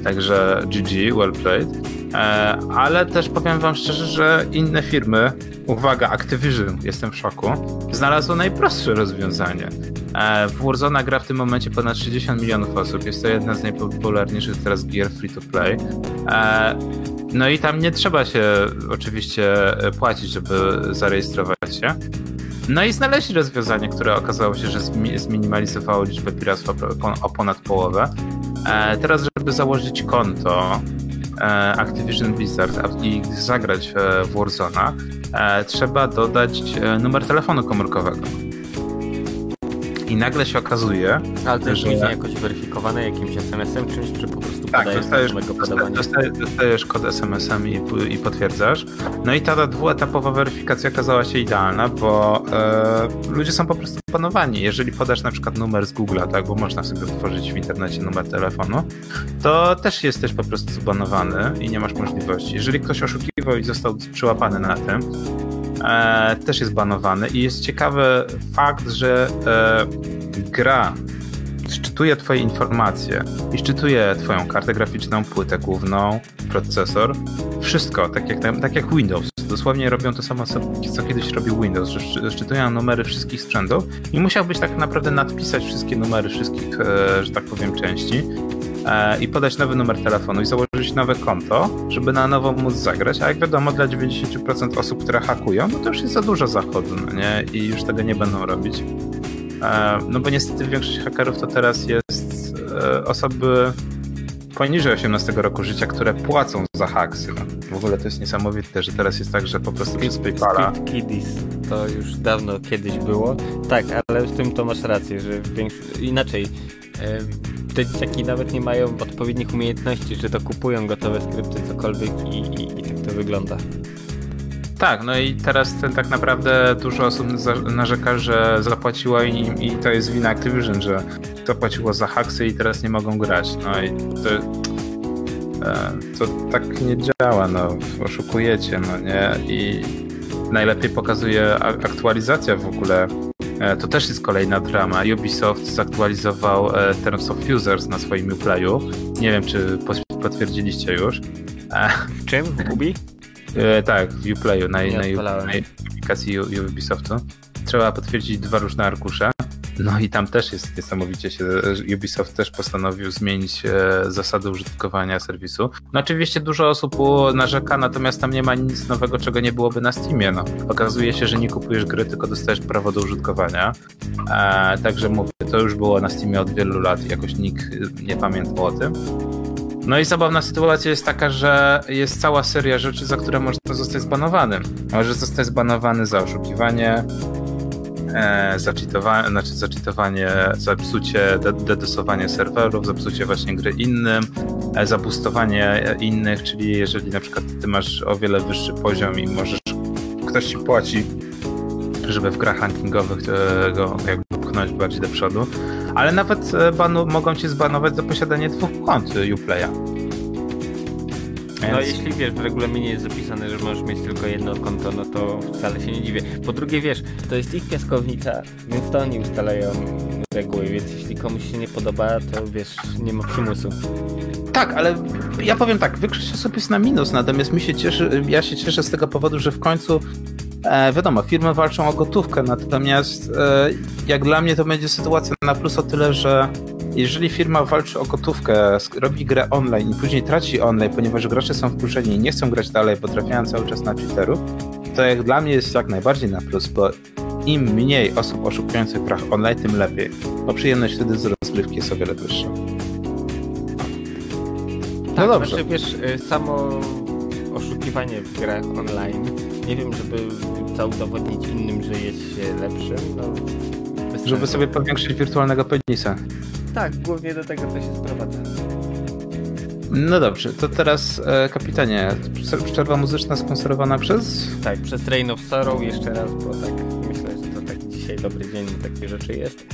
Także GG, well played. E, ale też powiem wam szczerze, że inne firmy, uwaga, Activision, jestem w szoku, znalazło najprostsze rozwiązanie. E, w Warzone gra w tym momencie ponad 60 milionów osób. Jest to jedna z najpopularniejszych teraz gier free to play. E, no i tam nie trzeba się oczywiście płacić, żeby zarejestrować się. No i znaleźli rozwiązanie, które okazało się, że zmi- zminimalizowało liczbę piractwa o ponad połowę. Teraz, żeby założyć konto Activision Blizzard i zagrać e, w Warzona, e, trzeba dodać e, numer telefonu komórkowego. I nagle się okazuje, Ale to jest Że- później jakoś weryfikowane jakimś SMS-em, czymś, czy po prostu tak, dostajesz, dostajesz, dostajesz kod SMS-em i, i potwierdzasz. No i ta dwuetapowa weryfikacja okazała się idealna, bo e, ludzie są po prostu panowani. Jeżeli podasz na przykład numer z Google'a, tak, bo można sobie wytworzyć w internecie numer telefonu, to też jesteś po prostu zbanowany i nie masz możliwości. Jeżeli ktoś oszukiwał i został przyłapany na tym, e, też jest banowany i jest ciekawy fakt, że e, gra szczytuje twoje informacje i szczytuje twoją kartę graficzną, płytę główną, procesor, wszystko, tak jak, tak jak Windows. Dosłownie robią to samo, co, kiedyś robił Windows, że szczy- szczytują numery wszystkich sprzętów i musiałbyś tak naprawdę nadpisać wszystkie numery wszystkich, e, że tak powiem, części i podać nowy numer telefonu i założyć nowe konto, żeby na nowo móc zagrać, a jak wiadomo dla 90% osób, które hakują, no to już jest za dużo zachodu, no nie? I już tego nie będą robić. E, No bo niestety większość hakerów to teraz jest e, osoby poniżej 18 roku życia, które płacą za haksy. W ogóle to jest niesamowite, że teraz jest tak, że po prostu przez PayPala Kiddies. To już dawno kiedyś było. Tak, ale z tym to masz rację, że większo- inaczej. Te dzieciaki nawet nie mają odpowiednich umiejętności, że to kupują gotowe skrypty, cokolwiek i, i, i tak to wygląda. Tak, no i teraz ten tak naprawdę dużo osób narzeka, że zapłaciło im i to jest wina Activision, że zapłaciło za haksy i teraz nie mogą grać. No i to, e, to tak nie działa, no oszukujecie, no nie? I najlepiej pokazuje aktualizacja w ogóle. E, To też jest kolejna drama. Ubisoft zaktualizował e, Terms of Users na swoim Uplayu. Nie wiem, czy potwierdziliście już. E, W czym? W Ubi? [laughs] Tak, w Uplayu, na, na, na aplikacji Ubisoftu. Trzeba potwierdzić dwa różne arkusze. No i tam też jest niesamowicie się, Ubisoft też postanowił zmienić e, zasady użytkowania serwisu. No oczywiście dużo osób narzeka, natomiast tam nie ma nic nowego, czego nie byłoby na Steamie. No. Okazuje się, że nie kupujesz gry, tylko dostajesz prawo do użytkowania. E, także mówię, to już było na Steamie od wielu lat jakoś nikt e, nie pamiętał o tym. No i zabawna sytuacja jest taka, że jest cała seria rzeczy, za które można zostać zbanowany. Może zostać zbanowany za oszukiwanie, e, za cheatowanie, znaczy za cheatowanie, za psucie, de- dedosowanie serwerów, za psucie właśnie gry innym, e, za boostowanie innych, czyli jeżeli na przykład ty masz o wiele wyższy poziom i możesz, ktoś ci płaci, żeby w grach rankingowych e, go jakby pchnąć bardziej do przodu, ale nawet e, banu, mogą cię zbanować za posiadanie dwóch kont e, No Więc- jeśli wiesz, w regulaminie jest zapisane, że możesz mieć tylko jedno konto, no to wcale się nie dziwię. Po drugie wiesz, to jest ich piaskownica, więc to oni ustalają reguły, więc jeśli komuś się nie podoba, to wiesz, nie ma przymusu. Tak, ale ja powiem tak, osób jest na minus, natomiast mi się cieszy, ja się cieszę z tego powodu, że w końcu e, wiadomo, firmy walczą o gotówkę, natomiast e, jak dla mnie to będzie sytuacja na plus o tyle, że jeżeli firma walczy o gotówkę, robi grę online i później traci online, ponieważ gracze są wkurzeni i nie chcą grać dalej, bo trafiają cały czas na cheaterów, to jak dla mnie jest jak najbardziej na plus, bo im mniej osób oszukujących w grach online, tym lepiej, bo przyjemność wtedy z rozgrywki jest o wiele wyższa. Tak, dobrze. Znaczy, wiesz, y, samo oszukiwanie w grach online, nie wiem, żeby chcąca udowodnić innym, że jest się lepszym, no... Żeby sobie powiększyć wirtualnego penisa. Tak, głównie do tego to się sprowadza. No dobrze, to teraz e, kapitanie, przerwa muzyczna sponsorowana przez? Tak, przez Rain of Sorrow jeszcze raz, bo tak myślę, że to tak dzisiaj dobry dzień takie rzeczy jest.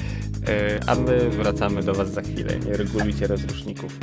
E, a my wracamy do Was za chwilę. Nie regulujcie rozruszników.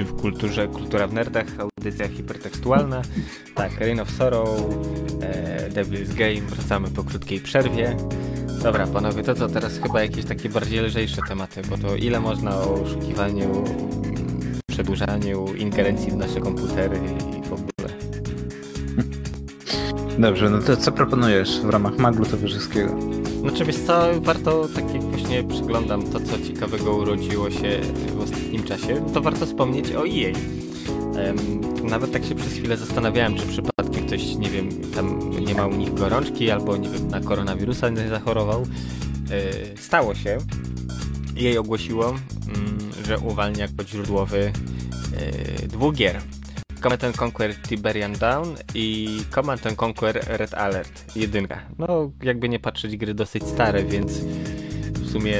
W kulturze, kultura w nerdach, audycja hipertekstualna. Tak, Reign of Sorrow, e, Devil's Game, wracamy po krótkiej przerwie. Dobra, panowie, to co, teraz chyba jakieś takie bardziej lżejsze tematy, bo to ile można o oszukiwaniu, przedłużaniu, ingerencji w nasze komputery i w ogóle. Dobrze, no to co proponujesz w ramach maglu towarzyskiego? Znaczy wiesz co, warto, tak jak właśnie przyglądam to, co ciekawego urodziło się w ostatnim czasie, to warto wspomnieć o EA. Nawet tak się przez chwilę zastanawiałem, czy przypadkiem ktoś, nie wiem, tam nie ma u nich gorączki albo, nie wiem, na koronawirusa nie zachorował. E, stało się. EA ogłosiło, mm, że uwalnia kod źródłowy e, dwóch gier. Command Conquer Tiberian Down i Command Conquer Red Alert jedynka. No, jakby nie patrzeć, gry dosyć stare, więc w sumie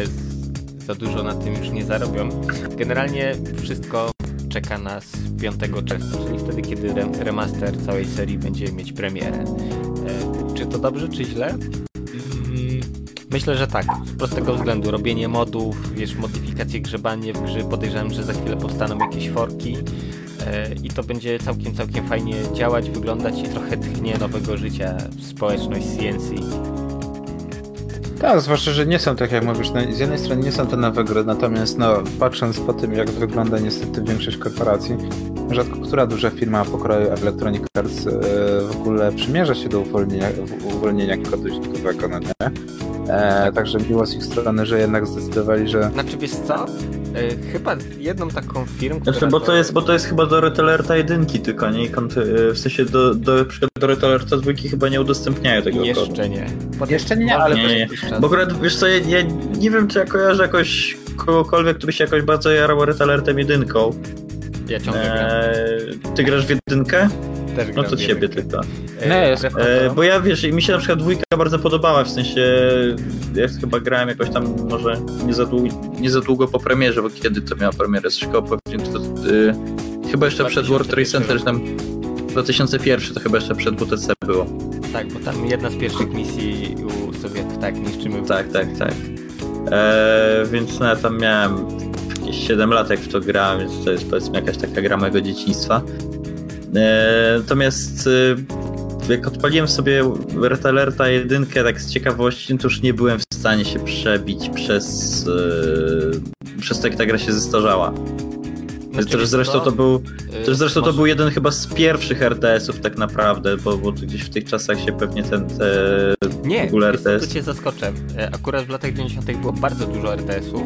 za dużo na tym już nie zarobią. Generalnie wszystko czeka nas 5 czerwca, czyli wtedy, kiedy remaster całej serii będzie mieć premierę. E, czy to dobrze, czy źle? Mm, myślę, że tak. Z prostego względu. Robienie modów, wiesz, modyfikacje, grzebanie w grzy. Podejrzewam, że za chwilę powstaną jakieś forki e, i to będzie całkiem, całkiem fajnie działać, wyglądać i trochę tchnie nowego życia społeczność CNC. Tak, zwłaszcza, że nie są tak jak mówisz, no, z jednej strony nie są to nowe gry, natomiast no, patrząc po tym jak wygląda niestety większość korporacji, rzadko która duża firma pokroju Electronic Arts e, w ogóle przymierza się do uwolnienia, uwolnienia kodu źródłowego, no nie? E, także miło z ich strony, że jednak zdecydowali, że... Znaczy wiesz co? E, chyba jedną taką firmę. Znaczy, bo to, jest, bo to jest chyba do Retalerta jedynki tylko, nie? E, w sensie do, do, do Retalerta dwójki chyba nie udostępniają tego Jeszcze kodu. nie. Jeszcze nie, ale... Nie, nie. Bo akurat, wiesz co, ja, ja, nie wiem, czy ja kojarzę jakoś kogokolwiek, który się jakoś bardzo jarał Retalertem jedynką. Ja ciągle eee, Ty grasz w jedynkę? Też no to ciebie tylko. E, e, bo ja wiesz, mi się na przykład dwójka bardzo podobała, w sensie ja chyba grałem jakoś tam może nie za długo, nie za długo po premierze, bo kiedy to miała premierę? Coś koło pewnie to, y, chyba jeszcze przed World Trade Center, tam 2001 to chyba jeszcze przed WTC było. Tak, bo tam jedna z pierwszych misji u Sowietów, tak, niszczymy. Tak, tak, tak. E, więc no, ja tam miałem jakieś 7 lat jak w to grałem, więc to jest powiedzmy jakaś taka gra mojego dzieciństwa. E, natomiast e, jak odpaliłem sobie Red Alerta 1 tak z ciekawości, to już nie byłem w stanie się przebić przez, e, przez to, jak ta gra się zestarzała. Znaczy, też zresztą to był, też zresztą może... to był jeden chyba z pierwszych RTS-ów tak naprawdę, bo, bo gdzieś w tych czasach się pewnie ten te Nie, w ogóle RTS... tu cię zaskoczę. Akurat w latach 90 było bardzo dużo RTS-ów,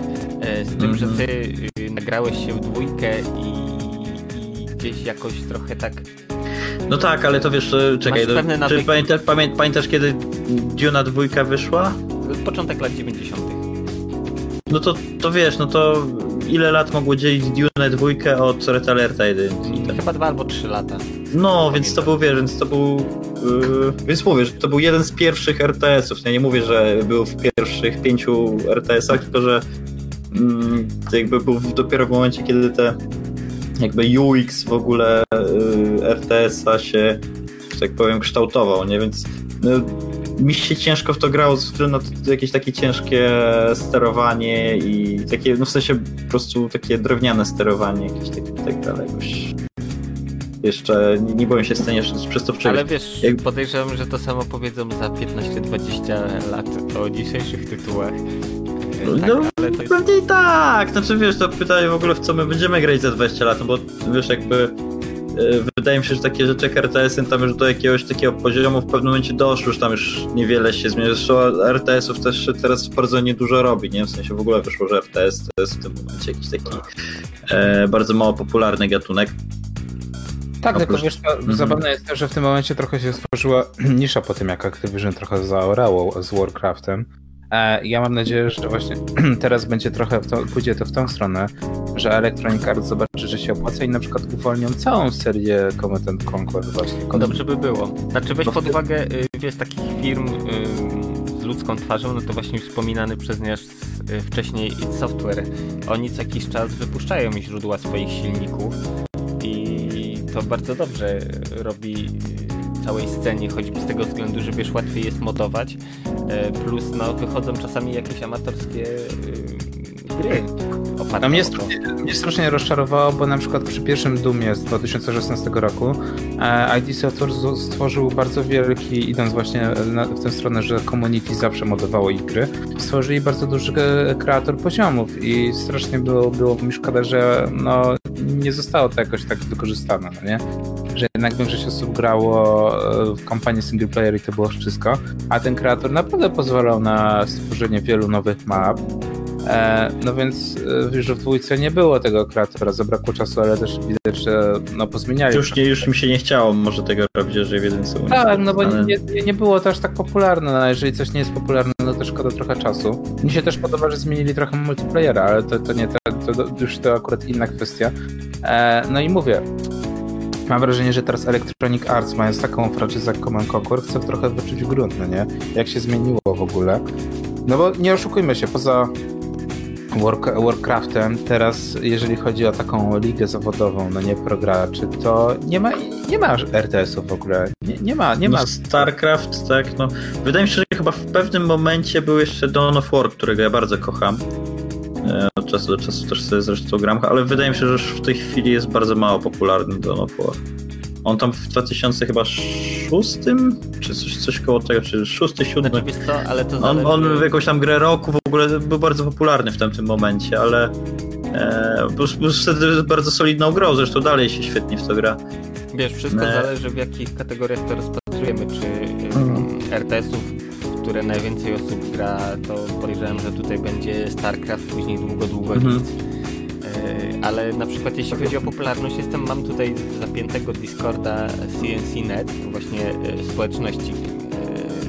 z tym, mm -hmm. że mhm. ty nagrałeś się w dwójkę i gdzieś jakoś trochę tak... No tak, ale to wiesz, czekaj, do, czy pamiętasz, pamię, pamiętasz kiedy Duna dwójka wyszła? Początek lat 90. No to, to wiesz, no to ile lat mogło dzielić Dune dwójkę od Red Alerta 1? Tak. Chyba dwa albo trzy lata. No, więc to był, wiesz, więc to był... Yy, więc mówię, że to był jeden z pierwszych RTS-ów. Ja nie mówię, że był w pierwszych pięciu RTS-ach, tylko że yy, jakby był dopiero w momencie, kiedy te jakby UX w ogóle y, RTS-a się, że tak powiem, kształtował, nie? Więc no, mi się ciężko w to grało ze względu na to, jakieś takie ciężkie sterowanie i takie, no w sensie po prostu takie drewniane sterowanie, jakieś takie tak dalej. Jeszcze nie, nie byłem się w stanie przez to przejść. Ale wiesz, Jak... podejrzewam, że to samo powiedzą za 15-20 lat o dzisiejszych tytułach. Tak, no, ale to jest... pewnie i tak. Znaczy wiesz, to pytanie w ogóle w co my będziemy grać za 20 lat, no bo wiesz jakby wydaje mi się, że takie rzeczy jak RTS-y tam już do jakiegoś takiego poziomu w pewnym momencie doszły, już tam już niewiele się zmienia. Zresztą RTS-ów też się teraz bardzo niedużo robi, nie? W sensie w ogóle wyszło, że RTS to jest w tym momencie jakiś taki e, bardzo mało popularny gatunek. Tak, tylko wiesz, mm zabawne jest to, że w tym momencie trochę się stworzyła [clears throat] nisza po tym, jak Activision trochę zaorało z Warcraftem. E, ja mam nadzieję, że właśnie [clears throat] teraz będzie trochę, to, pójdzie to w tą stronę, że Electronic Arts zobaczy, że się opłaca i na przykład uwolnią całą serię Command Conquer właśnie. Dobrze by było. Znaczy weź pod uwagę, y, wiesz, takich firm z ludzką twarzą, no to właśnie wspominany przez nas y, wcześniej id Software. Oni co jakiś czas wypuszczają źródła swoich silników i to bardzo dobrze robi całej scenie, choćby z tego względu, że wiesz, łatwiej jest modować, e, plus no, wychodzą czasami jakieś amatorskie y, gry. No mnie, mnie strasznie rozczarowało, bo na przykład przy pierwszym Dumie z 2016 roku e, ID Software stworzył bardzo wielki, idąc właśnie w tę stronę, że community zawsze modowało ich gry, stworzyli bardzo duży kreator poziomów i strasznie było, było mi szkoda, że no, nie zostało to jakoś tak wykorzystane, no nie? Że jednak większość osób grało e, w kampanię single player i to było wszystko, a ten kreator naprawdę pozwalał na stworzenie wielu nowych map. E, no więc e, już w dwójce nie było tego kreatora, zabrakło czasu, ale też widać, że no pozmieniali. Już, nie, już mi się nie chciało może tego robić, że w jedynce Tak, no bo nie, nie, było to aż tak popularne, no a jeżeli coś nie jest popularne, no to szkoda trochę czasu. Mi się też podoba, że zmienili trochę multiplayera, ale to, to nie, to, to już to akurat inna kwestia. No i mówię, mam wrażenie, że teraz Electronic Arts, mając taką franczyzę jak Command Conquer, chce trochę wyczuć grunt, no nie? Jak się zmieniło w ogóle. No bo nie oszukujmy się, poza Work, Warcraftem, teraz jeżeli chodzi o taką ligę zawodową, no nie prograczy, to nie ma, nie ma RTS-ów w ogóle. Nie, nie ma, nie ma. No, StarCraft, tak, no. Wydaje mi się, że chyba w pewnym momencie był jeszcze Dawn of War, którego ja bardzo kocham. E, Od czasu do czasu też sobie zresztą gram, ale wydaje mi się, że już w tej chwili jest bardzo mało popularny War. On tam w 2006 czy coś, coś koło tego, czy 6, 7. Znaczy, co, ale to On, zależy... on w jakąś tam grę roku w ogóle był bardzo popularny w tamtym momencie, ale e, był, był wtedy bardzo solidną grą, zresztą dalej się świetnie w to gra. Wiesz, wszystko Nie. zależy w jakich kategoriach to rozpatrujemy, czy Mhm. RTS-ów, w które najwięcej osób gra, to podejrzewam, że tutaj będzie StarCraft, później długo, długo Mhm. nic. E, Ale na przykład jeśli chodzi o popularność, jestem, mam tutaj zapiętego Discorda CNC.net, właśnie e, społeczności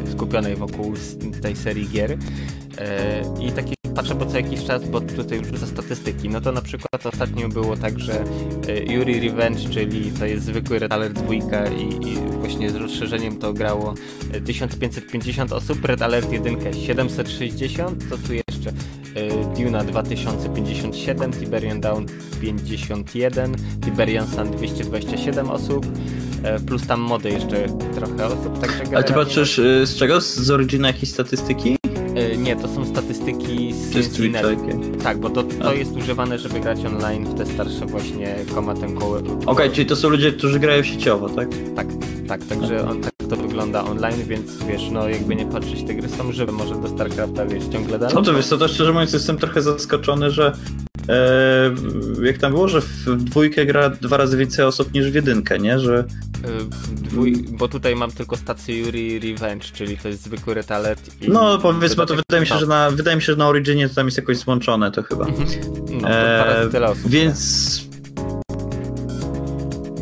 e, skupionej wokół tej serii gier. I taki patrzę po co jakiś czas, bo tutaj już za statystyki. No to na przykład ostatnio było tak, że e, Yuri Revenge, czyli to jest zwykły Red Alert 2 i, i właśnie z rozszerzeniem to grało e, 1550 osób, Red Alert 1 760, to tu jeszcze e, Duna 2057, Tiberian Down 51, Tiberian Sun 227 osób, e, plus tam mody jeszcze trochę osób, także Ale ty patrzysz z czego? Z Origina jakieś statystyki? E, Nie, to są statystyki z CNC.net. Twitcha? Tak, bo to, to jest używane, żeby grać online w te starsze właśnie komatem koło. Okej, czyli to są ludzie, którzy grają sieciowo, tak? Tak, tak, także on, tak to wygląda online, więc wiesz, no jakby nie patrzeć, te gry są żywe, może do StarCrafta wiesz, ciągle dalej. No to wiesz, co, to szczerze mówiąc jestem trochę zaskoczony, że jak tam było, że w, dwójkę gra dwa razy więcej osób niż w jedynkę, nie? Że E, Dwój, bo tutaj mam tylko stację Yuri Revenge, czyli to jest zwykły. I no powiedzmy, to wydaje mi się, że na, wydaje mi się, że na Originie to tam jest jakoś złączone to chyba. Mhm. No, to dwa razy tyle osób. Więc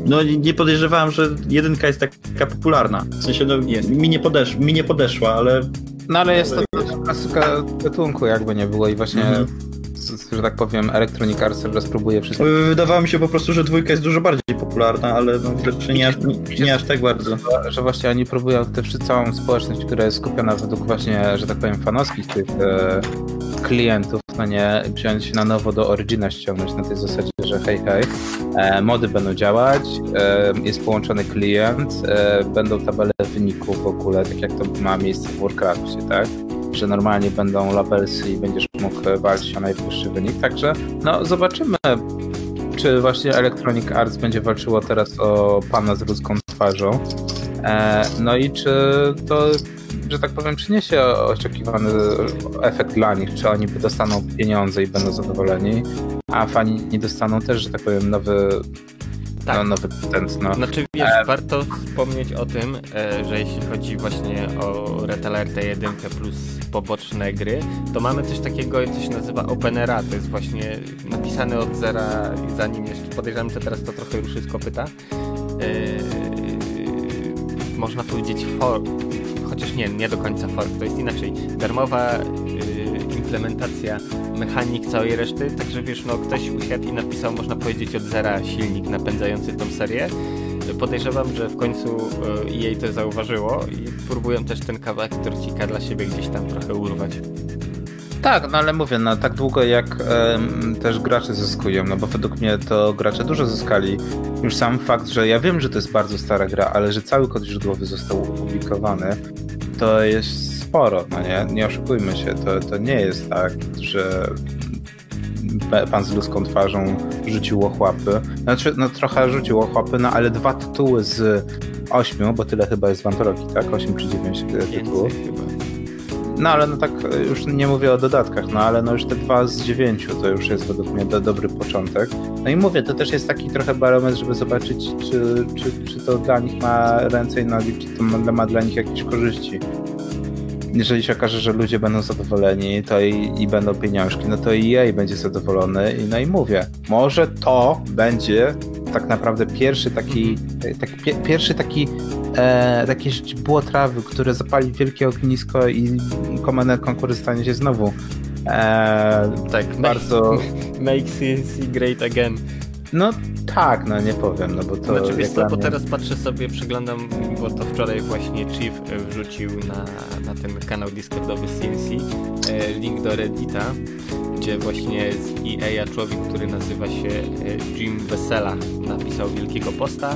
no nie nie podejrzewałem, że jedynka jest taka popularna. W sensie no, Jest. Mi, nie podesz, mi nie podeszła, ale No ale jest to klasyka gatunku, jakby nie było i właśnie, Mhm. Że tak powiem, Electronic Arts teraz próbuje wszystko. wydawało mi się po prostu, że dwójka jest dużo bardziej popularna, ale no, widocznie nie, aż- nie, nie aż tak bardzo. że właśnie oni próbują tę całą społeczność, która jest skupiona według właśnie, że tak powiem, fanowskich tych e, klientów, no nie, wziąć na nowo do Origina ściągnąć na tej zasadzie, że hej, hej, e, mody będą działać, e, jest połączony klient, e, będą tabele wyników w ogóle, tak jak to ma miejsce w Warcraftie, tak? Że normalnie będą labelsy i będziesz mógł e, walczyć o najwyższy wynik, także no zobaczymy, czy właśnie Electronic Arts będzie walczyło teraz o pana z ludzką twarzą. E, no i czy to, że tak powiem, przyniesie oczekiwany efekt dla nich, czy oni dostaną pieniądze i będą zadowoleni, a fani nie dostaną też, że tak powiem, nowy, Tak. no, nowy patent. No. Znaczy wiesz, warto wspomnieć o tym, e, że jeśli chodzi właśnie o Red Alert 1 plus poboczne gry, to mamy coś takiego, co się nazywa Openera, to jest właśnie napisane od zera, zanim jeszcze podejrzewam, że teraz to trochę ruszy z kopyta. E, można powiedzieć for, chociaż nie, nie do końca fork, to jest inaczej. Darmowa e, implementacja mechanik całej reszty, także wiesz, no ktoś usiadł i napisał, można powiedzieć, od zera silnik napędzający tą serię. Podejrzewam, że w końcu e, jej to zauważyło i próbują też ten kawałek torcika dla siebie gdzieś tam trochę urwać. Tak, no ale mówię, no tak długo jak też gracze zyskują, no bo według mnie to gracze dużo zyskali. Już sam fakt, że ja wiem, że to jest bardzo stara gra, ale że cały kod źródłowy został opublikowany, to jest sporo, no nie? Nie oszukujmy się, to, to nie jest tak, że pan z ludzką twarzą rzucił ochłapy. Znaczy, no trochę rzucił ochłapy, no ale dwa tytuły z ośmiu, bo tyle chyba jest w antologii, tak? Osiem czy dziewięć tytułów. Więcej chyba. No ale no tak już nie mówię o dodatkach, no ale no już te dwa z dziewięciu to już jest według mnie do, dobry początek. No i mówię, to też jest taki trochę barometr, żeby zobaczyć, czy, czy, czy to dla nich ma ręce i nogi, czy to ma, ma dla nich jakieś korzyści jeżeli się okaże, że ludzie będą zadowoleni to i, i będą pieniążki, no to i jej będzie zadowolony. I no i mówię, może to będzie tak naprawdę pierwszy taki, taki pie, pierwszy taki e, takie było trawy, które zapali wielkie ognisko i Command Conquer stanie się znowu e, tak, bardzo... Make, make CNC great again. No tak, no nie powiem, no bo to... Znaczy wiesz co, bo teraz patrzę sobie, przeglądam, bo to wczoraj właśnie Chief e, wrzucił na, na ten kanał Discordowy CNC e, link do Reddita, gdzie właśnie z EA człowiek, który nazywa się e, Jim Wesela napisał wielkiego posta.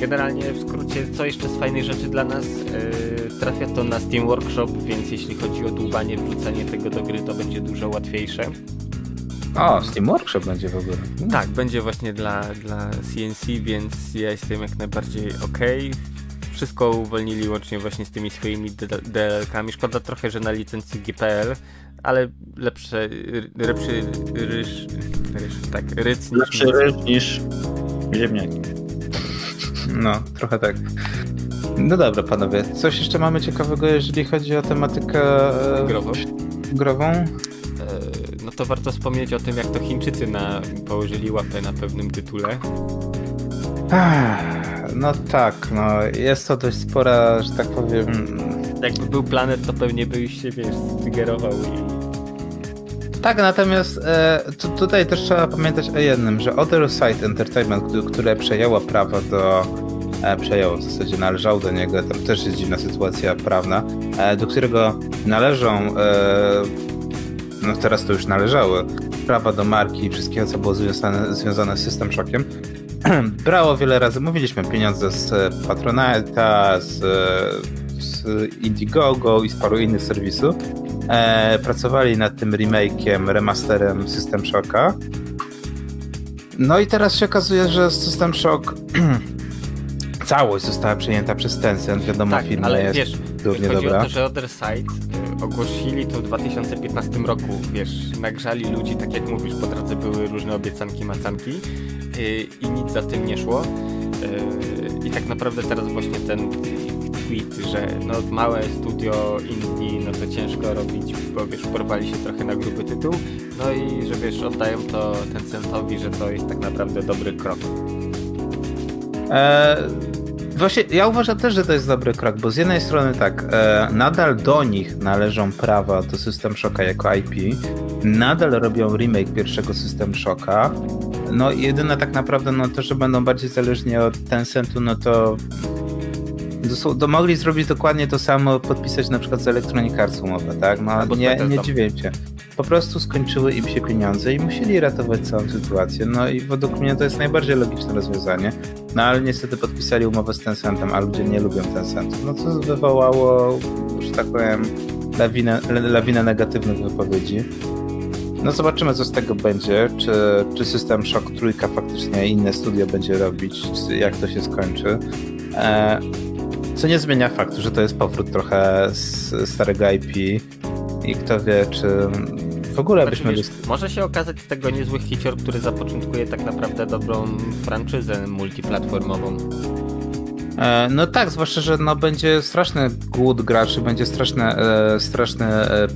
Generalnie w skrócie, co jeszcze z fajnych rzeczy dla nas, trafia to na Steam Workshop, więc jeśli chodzi o dłubanie, wrzucanie tego do gry, to będzie dużo łatwiejsze. O, Steam Workshop będzie w ogóle. No. Tak, będzie właśnie dla, dla CNC, więc ja jestem jak najbardziej ok. Wszystko uwolnili łącznie właśnie z tymi swoimi DLK-ami. Szkoda trochę, że na licencji GPL, ale lepsze, lepszy ryż, ryż tak, ryc niż... Lepszy ryż niż ziemniaki. No, trochę tak. No dobra, panowie. Coś jeszcze mamy ciekawego, jeżeli chodzi o tematykę e, grową? grową? no to warto wspomnieć o tym, jak to Chińczycy na, położyli łapę na pewnym tytule. No tak, no jest to dość spora, że tak powiem... Jakby był planet, to pewnie byś się, wiesz, stygerował i... Tak, natomiast e, tu, tutaj też trzeba pamiętać o jednym, że Other Side Entertainment, które przejęło prawo do e, przejęło, w zasadzie należało do niego, tam też jest dziwna sytuacja prawna, e, do którego należą e, no teraz to już należały, prawa do marki i wszystkiego, co było związane, związane z System Shockiem, [clears throat] brało wiele razy, mówiliśmy, pieniądze z Patronite'a, z, z Indiegogo i z paru innych serwisów. E, pracowali nad tym remake'iem, remasterem System Shocka. No i teraz się okazuje, że System Shock [clears throat] całość została przejęta przez Tencent, wiadomo, tak, firma ale jest wiesz, durnie chodzi dobra. o to, że Other Side ogłosili to w 2015 roku, wiesz, nagrzali ludzi, tak jak mówisz, po drodze były różne obiecanki, macanki yy, i nic za tym nie szło. Yy, I tak naprawdę teraz właśnie ten tweet, że no małe studio indie, no to ciężko robić, bo wiesz, porwali się trochę na gruby tytuł, no i że wiesz, oddają to ten centowi, że to jest tak naprawdę dobry krok. Eee Właśnie ja uważam też, że to jest dobry krok, bo z jednej strony tak, e, nadal do nich należą prawa do System Shocka jako IP, nadal robią remake pierwszego System Shocka, no i jedyne tak naprawdę no to, że będą bardziej zależni od Tencentu, no to to mogli zrobić dokładnie to samo, podpisać na przykład z Electronic Arts umowę, tak? No nie, nie dziwię się. Po prostu skończyły im się pieniądze i musieli ratować całą sytuację. No i według mnie to jest najbardziej logiczne rozwiązanie. No ale niestety podpisali umowę z Tencentem, a ludzie nie lubią Tencentu. No co wywołało, że tak powiem, lawinę, lawinę negatywnych wypowiedzi. No zobaczymy, co z tego będzie. Czy, czy system Shock Trójka faktycznie inne studio będzie robić, jak to się skończy. E, co nie zmienia faktu, że to jest powrót trochę z starego IP i kto wie, czy w ogóle znaczy, byśmy... Wiesz, może się okazać z tego niezły hicior, który zapoczątkuje tak naprawdę dobrą franczyzę multiplatformową. E, no tak, zwłaszcza, że no będzie straszny głód graczy, będzie straszne, e, straszne e,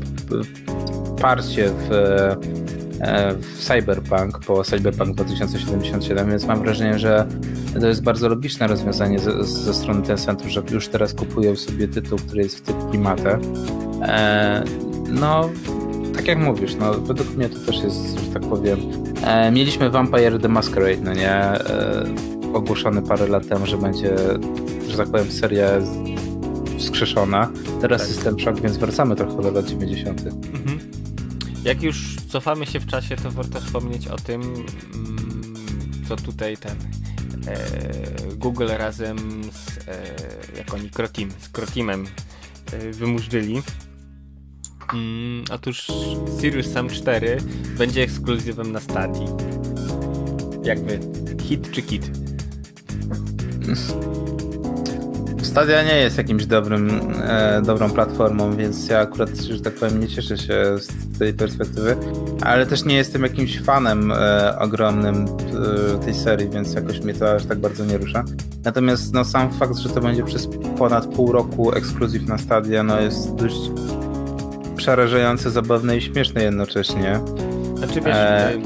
parcie w, e, w Cyberpunk po Cyberpunk 2077, więc mam wrażenie, że to jest bardzo logiczne rozwiązanie ze, ze strony Tencentu, że już teraz kupują sobie tytuł, który jest w typ klimatę. No, tak jak mówisz, no według mnie to też jest, że tak powiem. E, mieliśmy Vampire the Masquerade, no nie? E, ogłoszony parę lat temu, że będzie, że tak powiem, seria wskrzeszona. Teraz tak. System Shock, więc wracamy trochę do lat 90. Mhm. Jak już cofamy się w czasie, to warto wspomnieć o tym, mm, co tutaj ten e, Google razem z, e, jak oni, Krotim, z Krotimem e. Mm, otóż Sirius Sam 4 będzie ekskluzywem na Stadii. Jakby hit czy kit? Stadia nie jest jakimś dobrym, e, dobrą platformą, więc ja akurat, że tak powiem, nie cieszę się z tej perspektywy, ale też nie jestem jakimś fanem e, ogromnym e, tej serii, więc jakoś mnie to aż tak bardzo nie rusza. Natomiast no, sam fakt, że to będzie przez ponad pół roku ekskluzyw na Stadia, no jest dość przerażające, zabawne i śmieszne jednocześnie. Znaczy wiesz, e...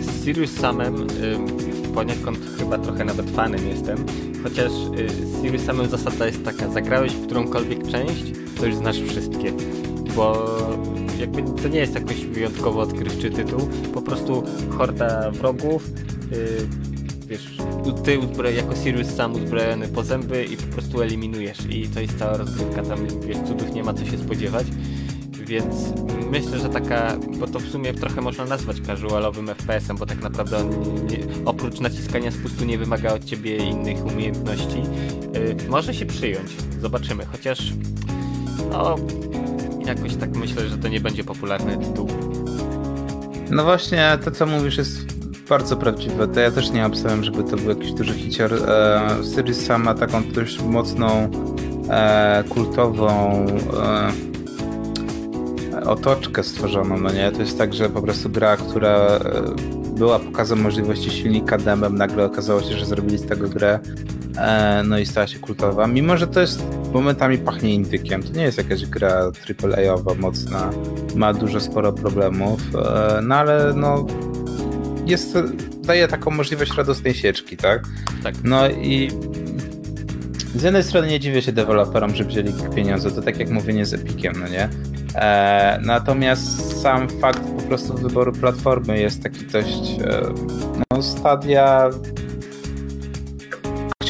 z Sirius samym y, poniekąd chyba trochę nawet fanem jestem, chociaż y, z Sirius samym zasada jest taka, zagrałeś w którąkolwiek część, to już znasz wszystkie, bo jakby to nie jest jakoś wyjątkowo odkrywczy tytuł, po prostu horda wrogów, y, wiesz, ty uzbroj, jako Sirius sam uzbrojony po zęby i po prostu eliminujesz i to jest cała rozgrywka, tam wiesz, cudów nie ma co się spodziewać więc myślę, że taka, bo to w sumie trochę można nazwać casualowym FPS-em, bo tak naprawdę on nie, oprócz naciskania spustu nie wymaga od ciebie innych umiejętności. Yy, może się przyjąć, zobaczymy, chociaż no, jakoś tak myślę, że to nie będzie popularny tytuł. No właśnie, to co mówisz jest bardzo prawdziwe. To ja też nie obstawiam, żeby to był jakiś duży hicior. E, Series sama taką dość mocną, e, kultową e, otoczkę stworzoną, no nie? To jest tak, że po prostu gra, która e, była pokazem możliwości silnika demem, nagle okazało się, że zrobili z tego grę, e, no i stała się kultowa. Mimo, że to jest momentami pachnie indykiem, to nie jest jakaś gra AAA-owa mocna, ma dużo, sporo problemów, e, no ale no jest, daje taką możliwość radosnej sieczki, tak? Tak. No i z jednej strony nie dziwię się deweloperom, że wzięli pieniądze, to tak jak mówienie z Epiciem, no nie? E, natomiast sam fakt po prostu wyboru platformy jest taki dość e, no, stadia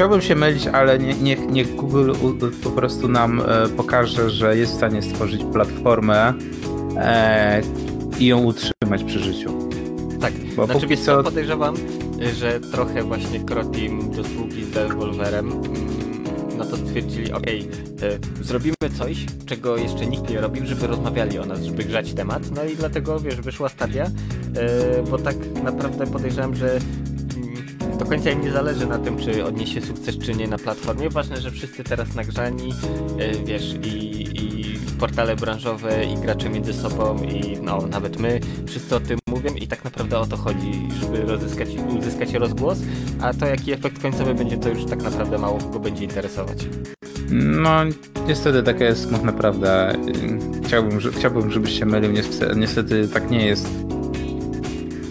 chciałbym się mylić, ale niech, niech, niech Google po prostu nam e, pokaże, że jest w stanie stworzyć platformę e, i ją utrzymać przy życiu. Tak, Bo znaczy wiesz co, podejrzewam, że trochę właśnie Krotim do spółki z Devolverem no to stwierdzili, ok, e, zrobimy coś, czego jeszcze nikt nie robił, żeby rozmawiali o nas, żeby grzać temat. No i dlatego, wiesz, wyszła stadia, e, bo tak naprawdę podejrzewam, że mm, do końca im nie zależy na tym, czy odniesie sukces, czy nie na platformie. Ważne, że wszyscy teraz nagrzani, e, wiesz, i, i portale branżowe, i gracze między sobą, i no, nawet my, wszyscy o tym mówią i tak naprawdę o to chodzi, żeby rozyskać, uzyskać rozgłos, a to jaki efekt końcowy będzie, to już tak naprawdę mało kogo będzie interesować. No, niestety taka jest smutna prawda. Chciałbym, chciałbym żebyś się mylił, niestety, niestety tak nie jest.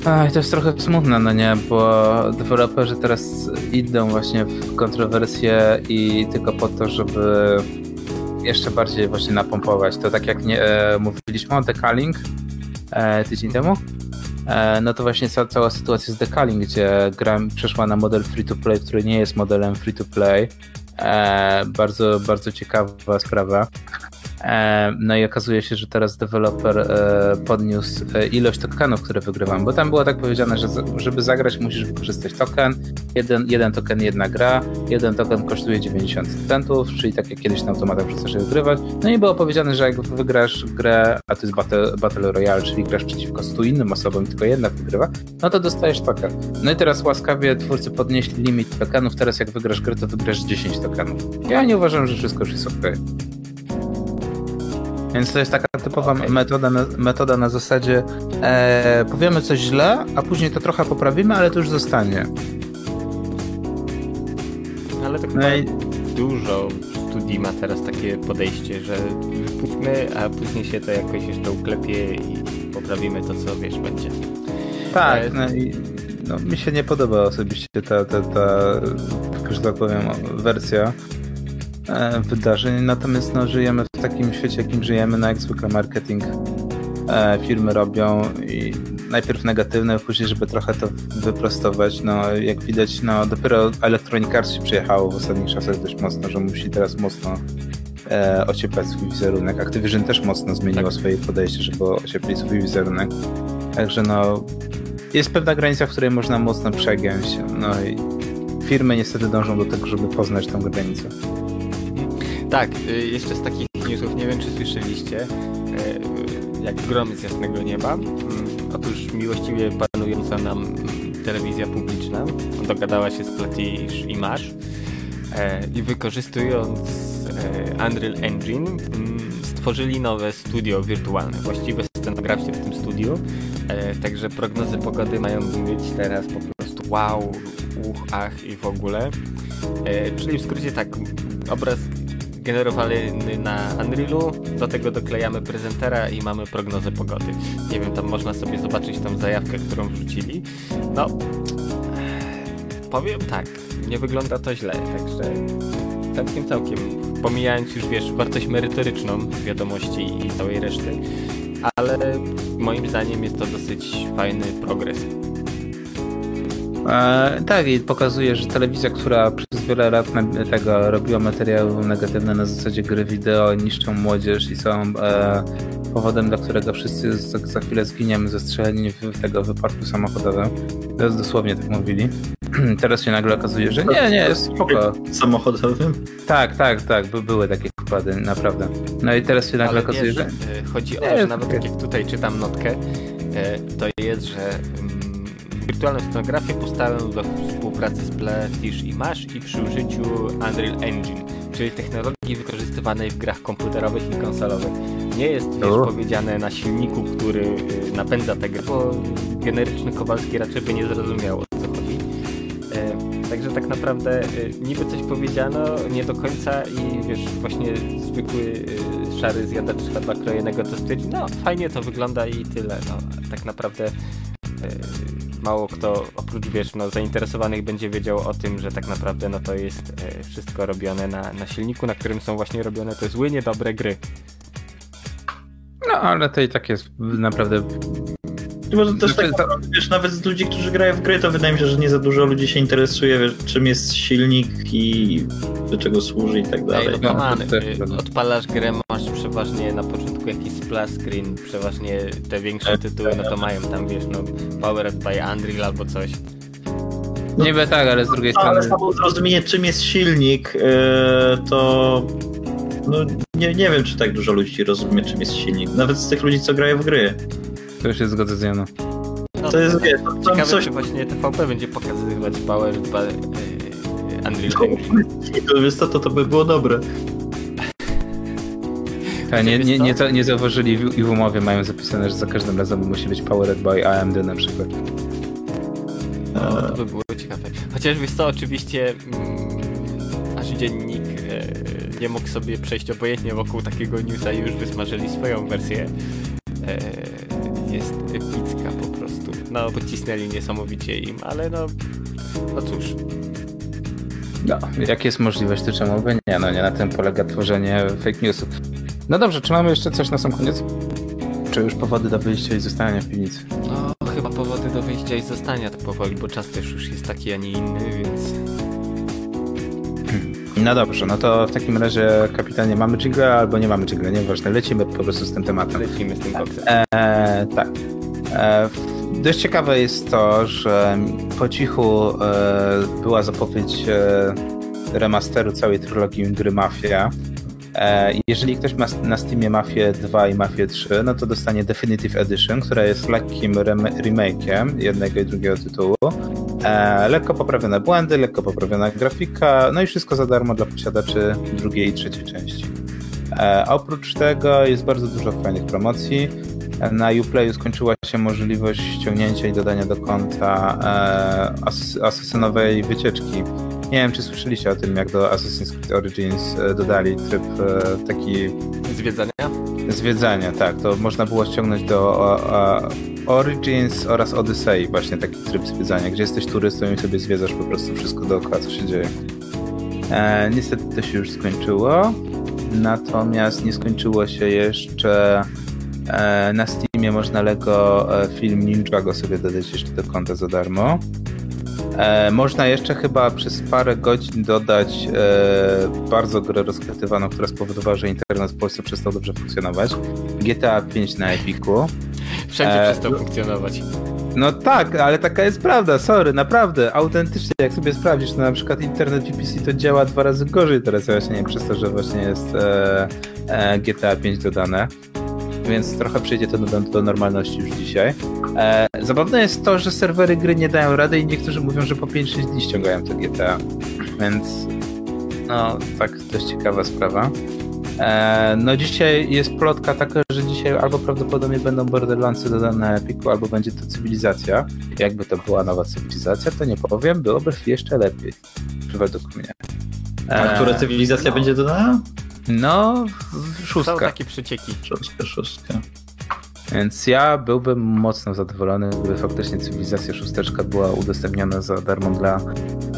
Ach, to jest trochę smutne, no nie, bo deweloperzy teraz idą właśnie w kontrowersje i tylko po to, żeby jeszcze bardziej właśnie napompować. To tak jak nie, e, mówiliśmy o decaling e, tydzień temu, e, no to właśnie ca cała sytuacja z decaling, gdzie gra przeszła na model free-to-play, który nie jest modelem free-to-play. E, bardzo, bardzo ciekawa sprawa. E, no i okazuje się, że teraz deweloper e, podniósł e, ilość tokenów, które wygrywam, bo tam było tak powiedziane, że żeby zagrać musisz wykorzystać token, jeden, jeden token, jedna gra, jeden token kosztuje 90 centów, czyli tak jak kiedyś na automatach przestasz wygrywać. No i było powiedziane, że jak wygrasz grę, a to jest Battle, Battle Royale, czyli grasz przeciwko 100 innym osobom, tylko jedna wygrywa, no to dostajesz token. No i teraz łaskawie twórcy podnieśli limit tokenów, teraz jak wygrasz grę, to wygrasz 10 tokenów. Ja nie uważam, że wszystko już jest ok. Więc to jest taka typowa okay. metoda, na, metoda na zasadzie e, powiemy coś źle, a później to trochę poprawimy, ale to już zostanie. Ale tak no i... dużo studii ma teraz takie podejście, że wypuśćmy, a później się to jakoś jeszcze uklepie i poprawimy to, co wiesz, będzie. Tak, e... no i no, mi się nie podoba osobiście ta, ta, ta, że tak powiem, wersja. E, wydarzeń, natomiast no, żyjemy w takim świecie, jakim żyjemy, no jak zwykle marketing e, firmy robią i najpierw negatywne, później, żeby trochę to wyprostować, no jak widać, no dopiero Electronic Arts się przyjechało w ostatnich czasach dość mocno, że musi teraz mocno e, ocieplać swój wizerunek. Activision też mocno zmieniło tak. swoje podejście, żeby ocieplić swój wizerunek. Także no jest pewna granica, w której można mocno przegiąć, no i firmy niestety dążą do tego, żeby poznać tą granicę. Tak, y, jeszcze z takich newsów, nie wiem czy słyszeliście, y, jak gromy z jasnego nieba. Mm, otóż miłościwie panująca nam telewizja publiczna dogadała się z Platisz i Masz, e, i wykorzystując e, Unreal Engine mm, stworzyli nowe studio wirtualne, właściwe scenografię w tym studiu, e, także prognozy pogody mają być teraz po prostu wow, uch, ach i w ogóle. Czyli w skrócie tak, obraz generowany na Unrealu, do tego doklejamy prezentera i mamy prognozę pogody. Nie wiem, tam można sobie zobaczyć tą zajawkę, którą wrzucili. No, powiem tak, nie wygląda to źle, także całkiem, całkiem. Pomijając już, wiesz, wartość merytoryczną wiadomości i całej reszty, ale moim zdaniem jest to dosyć fajny progres. E, tak, i pokazuje, że telewizja, która wiele lat tego robiła materiały negatywne na zasadzie gry wideo, niszczą młodzież i są e, powodem, dla którego wszyscy za, za chwilę zginiemy zestrzeleni w tego wypadku samochodowym. To jest dosłownie tak mówili. [clears throat] Teraz się nagle okazuje, że nie, nie, jest spoko. Samochodowym? Tak, tak, tak, by były takie wkłady, naprawdę. No i teraz się nagle Ale okazuje, wiesz, że... e, Chodzi o to, że nawet tak jak tutaj czytam notkę, e, to jest, że mm, wirtualną scenografię powstałem we współpracy z Playfish i Mash i przy użyciu Unreal Engine, czyli technologii wykorzystywanej w grach komputerowych i konsolowych. Nie jest wiesz, powiedziane na silniku, który y, napędza tę grę, bo generyczny Kowalski raczej by nie zrozumiał o co chodzi. E, także tak naprawdę y, niby coś powiedziano, nie do końca i wiesz, właśnie zwykły y, szary zjadacz chleba krojonego to stwierdzi, no fajnie to wygląda i tyle. No, tak naprawdę mało kto oprócz wiesz, no, zainteresowanych będzie wiedział o tym, że tak naprawdę no, to jest e, wszystko robione na, na silniku, na którym są właśnie robione te złe, niedobre gry. No, ale to i tak jest naprawdę może też tak, wiesz, nawet z ludzi, którzy grają w gry, to wydaje mi się, że nie za dużo ludzi się interesuje, wiesz, czym jest silnik i do czego służy i tak dalej. Ej, no, man, no, odpalasz grę, masz przeważnie na początku jakiś splash screen, przeważnie te większe tytuły, no to mają tam, wiesz, no Powered by Unreal albo coś. No, Niby tak, ale z drugiej strony... Ale samo zrozumienie, czym jest silnik, yy, to no, nie, nie wiem, czy tak dużo ludzi rozumie, czym jest silnik. Nawet z tych ludzi, co grają w gry. To się zgodzę z Janą. No, to jest, wiesz, to ciekawe, coś... czy właśnie TVP będzie pokazywać Power 2 yy, Unreal Engine. To, wiesz co, to, to by było dobre. Ta, nie, nie, nie, nie zauważyli i w umowie mają zapisane, że za każdym razem musi być Powered by AMD na przykład. No, to by było ciekawe. Chociaż wiesz co, oczywiście mm, aż dziennik e, nie mógł sobie przejść obojętnie wokół takiego newsa i już wysmażyli swoją wersję. E, jest epicka po prostu. No, pocisnęli niesamowicie im, ale no, no cóż. No, jak jest możliwość, to czemu by nie? No nie na tym polega tworzenie fake newsów. No dobrze, czy mamy jeszcze coś na sam koniec? Czy już powody do wyjścia i zostania w piwnicy? No, chyba powody do wyjścia i zostania tak powoli, bo czas też już jest taki, a nie inny, więc... No dobrze, no to w takim razie, kapitanie, mamy jingle albo nie mamy jingle, nieważne, lecimy po prostu z tym tematem. Lecimy z tym koksem. E, tak. E, dość ciekawe jest to, że po cichu e, była zapowiedź e, remasteru całej trylogii gry Mafia. E, jeżeli ktoś ma na Steamie Mafię 2 i Mafię 3, no to dostanie Definitive Edition, która jest lekkim remake'iem jednego i drugiego tytułu. E, lekko poprawione błędy, lekko poprawiona grafika, no i wszystko za darmo dla posiadaczy drugiej i trzeciej części. E, oprócz tego jest bardzo dużo fajnych promocji. Na Uplayu skończyła się możliwość ściągnięcia i dodania do konta as asesynowej wycieczki. Nie wiem, czy słyszeliście o tym, jak do Assassin's Creed Origins e, dodali tryb e, taki... Zwiedzania? Zwiedzania, tak. To można było ściągnąć do Origins oraz Odyssey, właśnie taki tryb zwiedzania, gdzie jesteś turystą i sobie zwiedzasz po prostu wszystko dookoła, co się dzieje. E, niestety to się już skończyło, natomiast nie skończyło się jeszcze e, na Steamie można Lego film Ninjago sobie dodać jeszcze do konta za darmo. E, można jeszcze chyba przez parę godzin dodać e, bardzo grę rozkrytywaną, która spowodowała, że internet w Polsce przestał dobrze funkcjonować. GTA 5 na Epiku. Wszędzie e, przestał funkcjonować. No tak, ale taka jest prawda, sorry, naprawdę, autentycznie, jak sobie sprawdzisz, to na przykład internet VPC to działa dwa razy gorzej teraz właśnie przez to, że właśnie jest e, e, GTA 5 dodane, więc trochę przyjdzie to do, do normalności już dzisiaj. E, zabawne jest to, że serwery gry nie dają rady i niektórzy mówią, że po 5-6 dni ściągają te GTA, więc No, tak, dość ciekawa sprawa. E, no dzisiaj jest plotka taka, że dzisiaj albo prawdopodobnie będą Borderlandsy dodane na Epiku, albo będzie to cywilizacja. Jakby to była nowa cywilizacja, to nie powiem, byłoby jeszcze lepiej. Według mnie. A która cywilizacja no. będzie dodana? No, Są szóstka. takie przecieki. Szóstka, szóstka. Więc ja byłbym mocno zadowolony, gdyby faktycznie cywilizacja szósteczka była udostępniona za darmo dla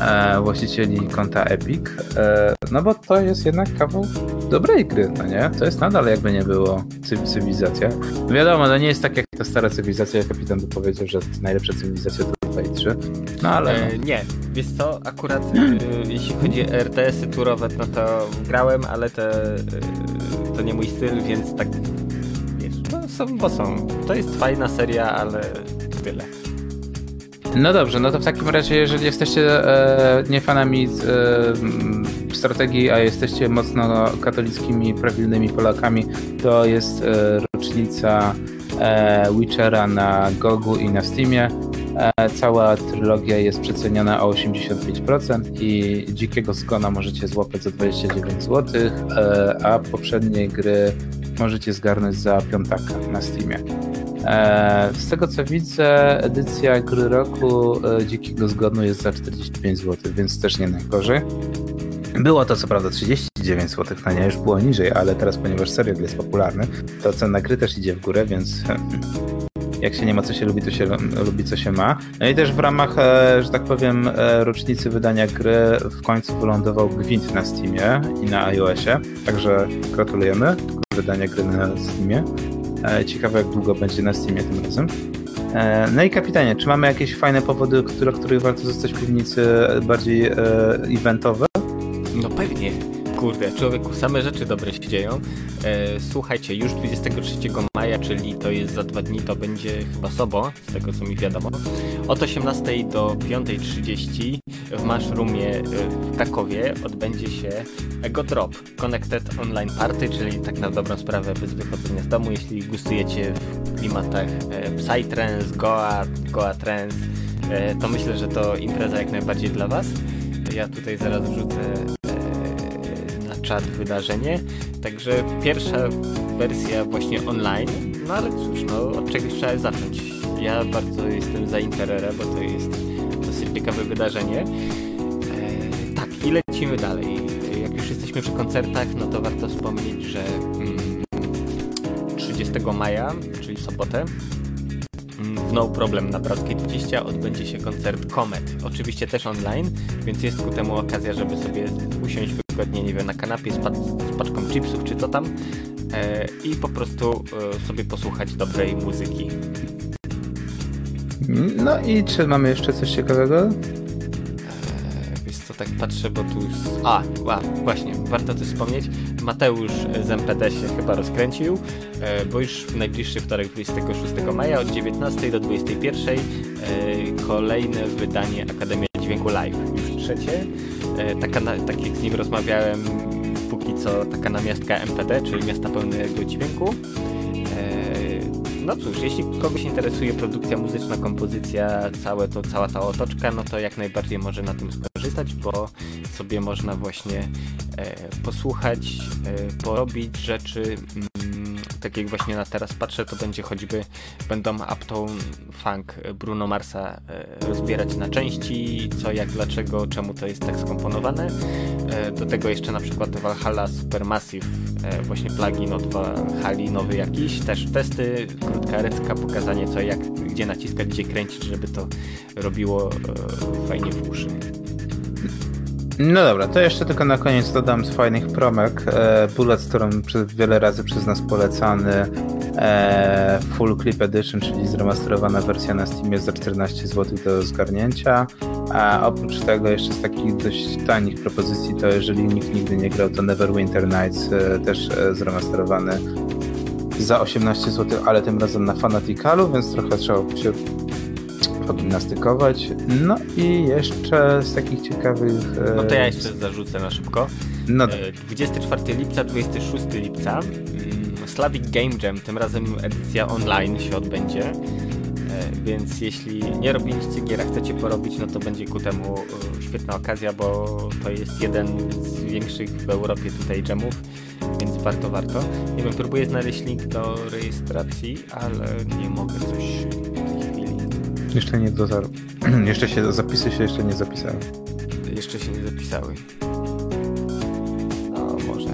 e, właścicieli konta Epic. E, no bo to jest jednak kawał dobrej gry, no nie? To jest nadal jakby nie było cy- cywilizacja. Wiadomo, to nie jest tak jak ta stara cywilizacja, jak kapitan by powiedział, że najlepsza cywilizacja to 2 i 3. No ale... E, nie, wiesz co, akurat e, jeśli chodzi o RTS-y turowe, no to grałem, ale te, e, to nie mój styl, więc tak wiesz, no są, bo są. To jest fajna seria, ale tyle. No dobrze, no to w takim razie, jeżeli jesteście e, nie fanami e, strategii, a jesteście mocno katolickimi, prawilnymi Polakami, to jest e, rocznica e, Witchera na Gogu i na Steamie. E, cała trylogia jest przeceniona o 85% i Dzikiego Zgona możecie złapać za 29 zł, e, a poprzednie gry możecie zgarnąć za piątaka na Steamie. E, Z tego co widzę, edycja gry roku Dzikiego Zgonu jest za 45 zł, więc też nie najgorzej. Było to co prawda 39 zł na nie, już było niżej, ale teraz ponieważ serial jest popularny, to cena gry też idzie w górę, więc jak się nie ma co się lubi, to się lubi co się ma. No i też w ramach, e, że tak powiem, e, rocznicy wydania gry w końcu wylądował Gwint na Steamie i na iOSie, także gratulujemy wydania gry na Steamie. E, Ciekawe, jak długo będzie na Steamie tym razem. No i kapitanie, czy mamy jakieś fajne powody, które, których warto zostać w piwnicy bardziej eventowe? No pewnie. Kurde, człowieku, same rzeczy dobre się dzieją. E, słuchajcie, już 23 maja, czyli to jest za dwa dni, to będzie chyba Sobo, z tego co mi wiadomo. Od 18 do 5.30 w Mushroomie e, w Krakowie odbędzie się Ego Drop Connected Online Party, czyli tak na dobrą sprawę bez wychodzenia z domu, jeśli gustujecie w klimatach e, Psytrance, Goa, Goa Trance, e, to myślę, że to impreza jak najbardziej dla Was. Ja tutaj zaraz wrzucę czat wydarzenie. Także pierwsza wersja właśnie online. No ale cóż, no od czegoś trzeba zacząć. Ja bardzo jestem za Interere, bo to jest dosyć ciekawe wydarzenie. E, tak, i lecimy dalej. Jak już jesteśmy przy koncertach, no to warto wspomnieć, że mm, 30 maja, czyli sobotę, w No Problem na Bratskiej 20 odbędzie się koncert Comet. Oczywiście też online, więc jest ku temu okazja, żeby sobie usiąść wygodnie, nie wiem, na kanapie z, pa z paczką chipsów czy co tam e, i po prostu e, sobie posłuchać dobrej muzyki. No i czy mamy jeszcze coś ciekawego? E, Wiesz co, tak patrzę, bo tu... A, a, właśnie, warto też wspomnieć, Mateusz z MPD się chyba rozkręcił, e, bo już w najbliższy wtorek 26 maja od 19 do 21 e, kolejne wydanie Akademia Dźwięku Live, już trzecie. E, Taka, tak jak z nim rozmawiałem, póki co taka namiastka MPD, czyli miasta pełnego dźwięku. No cóż, jeśli kogoś interesuje produkcja muzyczna, kompozycja, całe to, cała ta otoczka, no to jak najbardziej może na tym skorzystać, bo sobie można właśnie e, posłuchać, e, porobić rzeczy. Tak jak właśnie na teraz patrzę, to będzie choćby będą Uptown Funk Bruno Marsa e, rozbierać na części, co, jak, dlaczego, czemu to jest tak skomponowane. E, do tego jeszcze na przykład Valhalla Supermassive, e, właśnie plugin od Valhalla nowy jakiś, też testy, krótka recka, pokazanie co, jak, gdzie naciskać, gdzie kręcić, żeby to robiło e, fajnie w uszy. No dobra, to jeszcze tylko na koniec dodam z fajnych promek. E, Bullet Storm przez wiele razy przez nas polecany e, Full Clip Edition, czyli zremasterowana wersja na Steamie za 14 zł do zgarnięcia. A oprócz tego jeszcze z takich dość tanich propozycji, to jeżeli nikt nigdy nie grał, to Neverwinter Nights e, też e, zremasterowany za 18 zł, ale tym razem na Fanaticalu, więc trochę trzeba się pogimnastykować. No i jeszcze z takich ciekawych... e, No to ja jeszcze zarzucę na szybko. No, E, 24 lipca, 26 lipca mm, Slavic Game Jam, tym razem edycja online się odbędzie. E, więc jeśli nie robiliście gier, a chcecie porobić, no to będzie ku temu e, świetna okazja, bo to jest jeden z większych w Europie tutaj jamów, więc warto, warto. Nie wiem, próbuję znaleźć link do rejestracji, ale nie mogę coś w tej chwili. Jeszcze nie dotarł. [clears throat] jeszcze się, zapisy się jeszcze nie zapisały. Jeszcze się nie zapisały. No, może.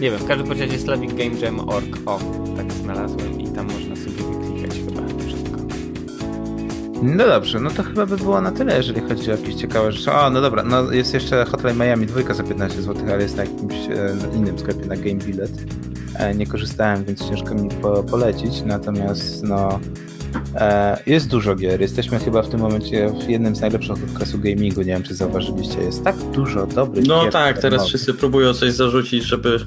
Nie wiem, w każdym razie slavicgamejam.org. O, tak znalazłem i tam można sobie wyklikać chyba wszystko. No dobrze, no to chyba by było na tyle, jeżeli chodzi o jakieś ciekawe rzeczy. O, no dobra, no jest jeszcze Hotline Miami 2 za 15 zł, ale jest na jakimś e, innym sklepie, na Game Billet. E, nie korzystałem, więc ciężko mi po, polecić, natomiast no jest dużo gier. Jesteśmy chyba w tym momencie w jednym z najlepszych okresu gamingu, nie wiem czy zauważyliście, jest tak dużo dobrych No gier. tak, teraz No. wszyscy próbują coś zarzucić, żeby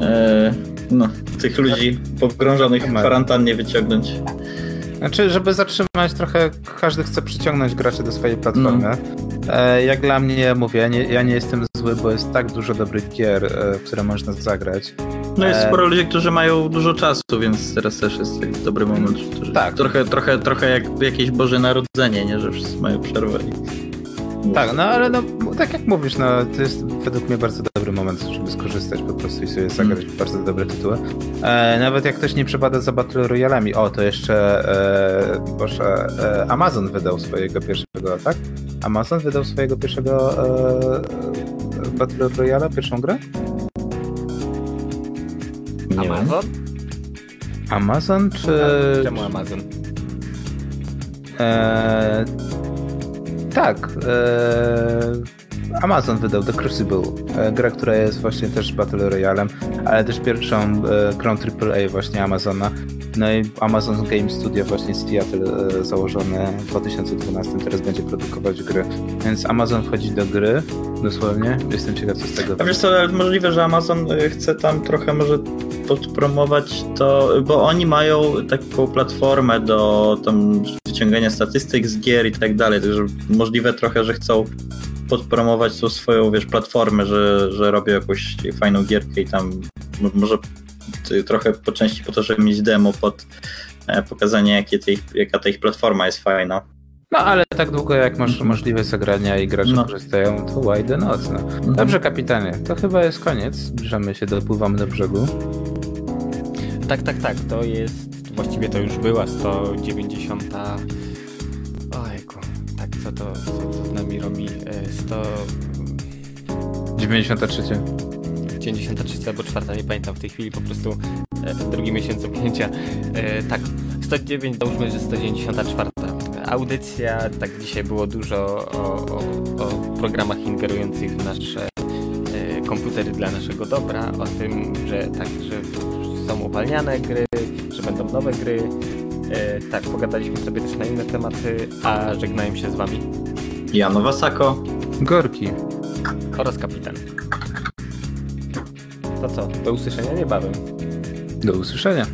e, no, tych ludzi pogrążonych w kwarantannie wyciągnąć. Znaczy, żeby zatrzymać trochę, każdy chce przyciągnąć graczy do swojej platformy. E, jak dla mnie, mówię, ja nie, ja nie jestem zły, bo jest tak dużo dobrych gier, e, które można zagrać. No jest E, sporo ludzi, którzy mają dużo czasu, więc teraz też jest dobry moment. Że Tak. Trochę, trochę, trochę jak jakieś Boże Narodzenie, nie? Że wszyscy mają przerwę. I... Tak, no ale no, tak jak mówisz, no, to jest według mnie bardzo dobry moment, żeby skorzystać po prostu i sobie zagrać w bardzo dobre tytuły. E, nawet jak ktoś nie przepada za Battle Royalami, o, to jeszcze e, Boże, e, Amazon wydał swojego pierwszego, tak? Amazon wydał swojego pierwszego e, Battle Royala, pierwszą grę? Nie wiem. Amazon? Amazon czy... Czemu Amazon? E, tak. E, Amazon wydał The Crucible, e, grę, która jest właśnie też Battle Royalem, ale też pierwszą e, grą AAA właśnie Amazona. No i Amazon Game Studio właśnie Seattle e, założone w 2012 teraz będzie produkować gry. Więc Amazon wchodzi do gry, dosłownie. Jestem ciekaw, co z tego A wiesz co, możliwe, że Amazon chce tam trochę może podpromować to, bo oni mają taką platformę do tam wyciągania statystyk z gier i tak dalej, także możliwe trochę, że chcą podpromować tą swoją, wiesz, platformę, że, że robią jakąś fajną gierkę i tam może trochę po części po to, żeby mieć demo pod e, pokazanie, jakie tej, jaka ta ich platforma jest fajna. No ale tak długo jak masz możliwość zagrania i gracze No. korzystają, to why the not, no. Dobrze kapitanie, to chyba jest koniec. Zbliżamy się, dopływamy do brzegu. Tak, tak, tak. To jest. Właściwie to już była 190. Tak, co to co, z nami robi? E, 100. 93. 93 albo 4, nie pamiętam w tej chwili, po prostu e, drugi miesiąc zamknięcia. E, tak, 109, załóżmy, że 194. Audycja, tak dzisiaj było dużo o, o, o programach ingerujących w nasze e, komputery dla naszego dobra, o tym, że tak, że są uwalniane gry, że będą nowe gry. E, tak, pogadaliśmy sobie też na inne tematy, a żegnają się z wami Jano Wasako. Gorki. oraz kapitan. To co, do usłyszenia niebawem. Do usłyszenia.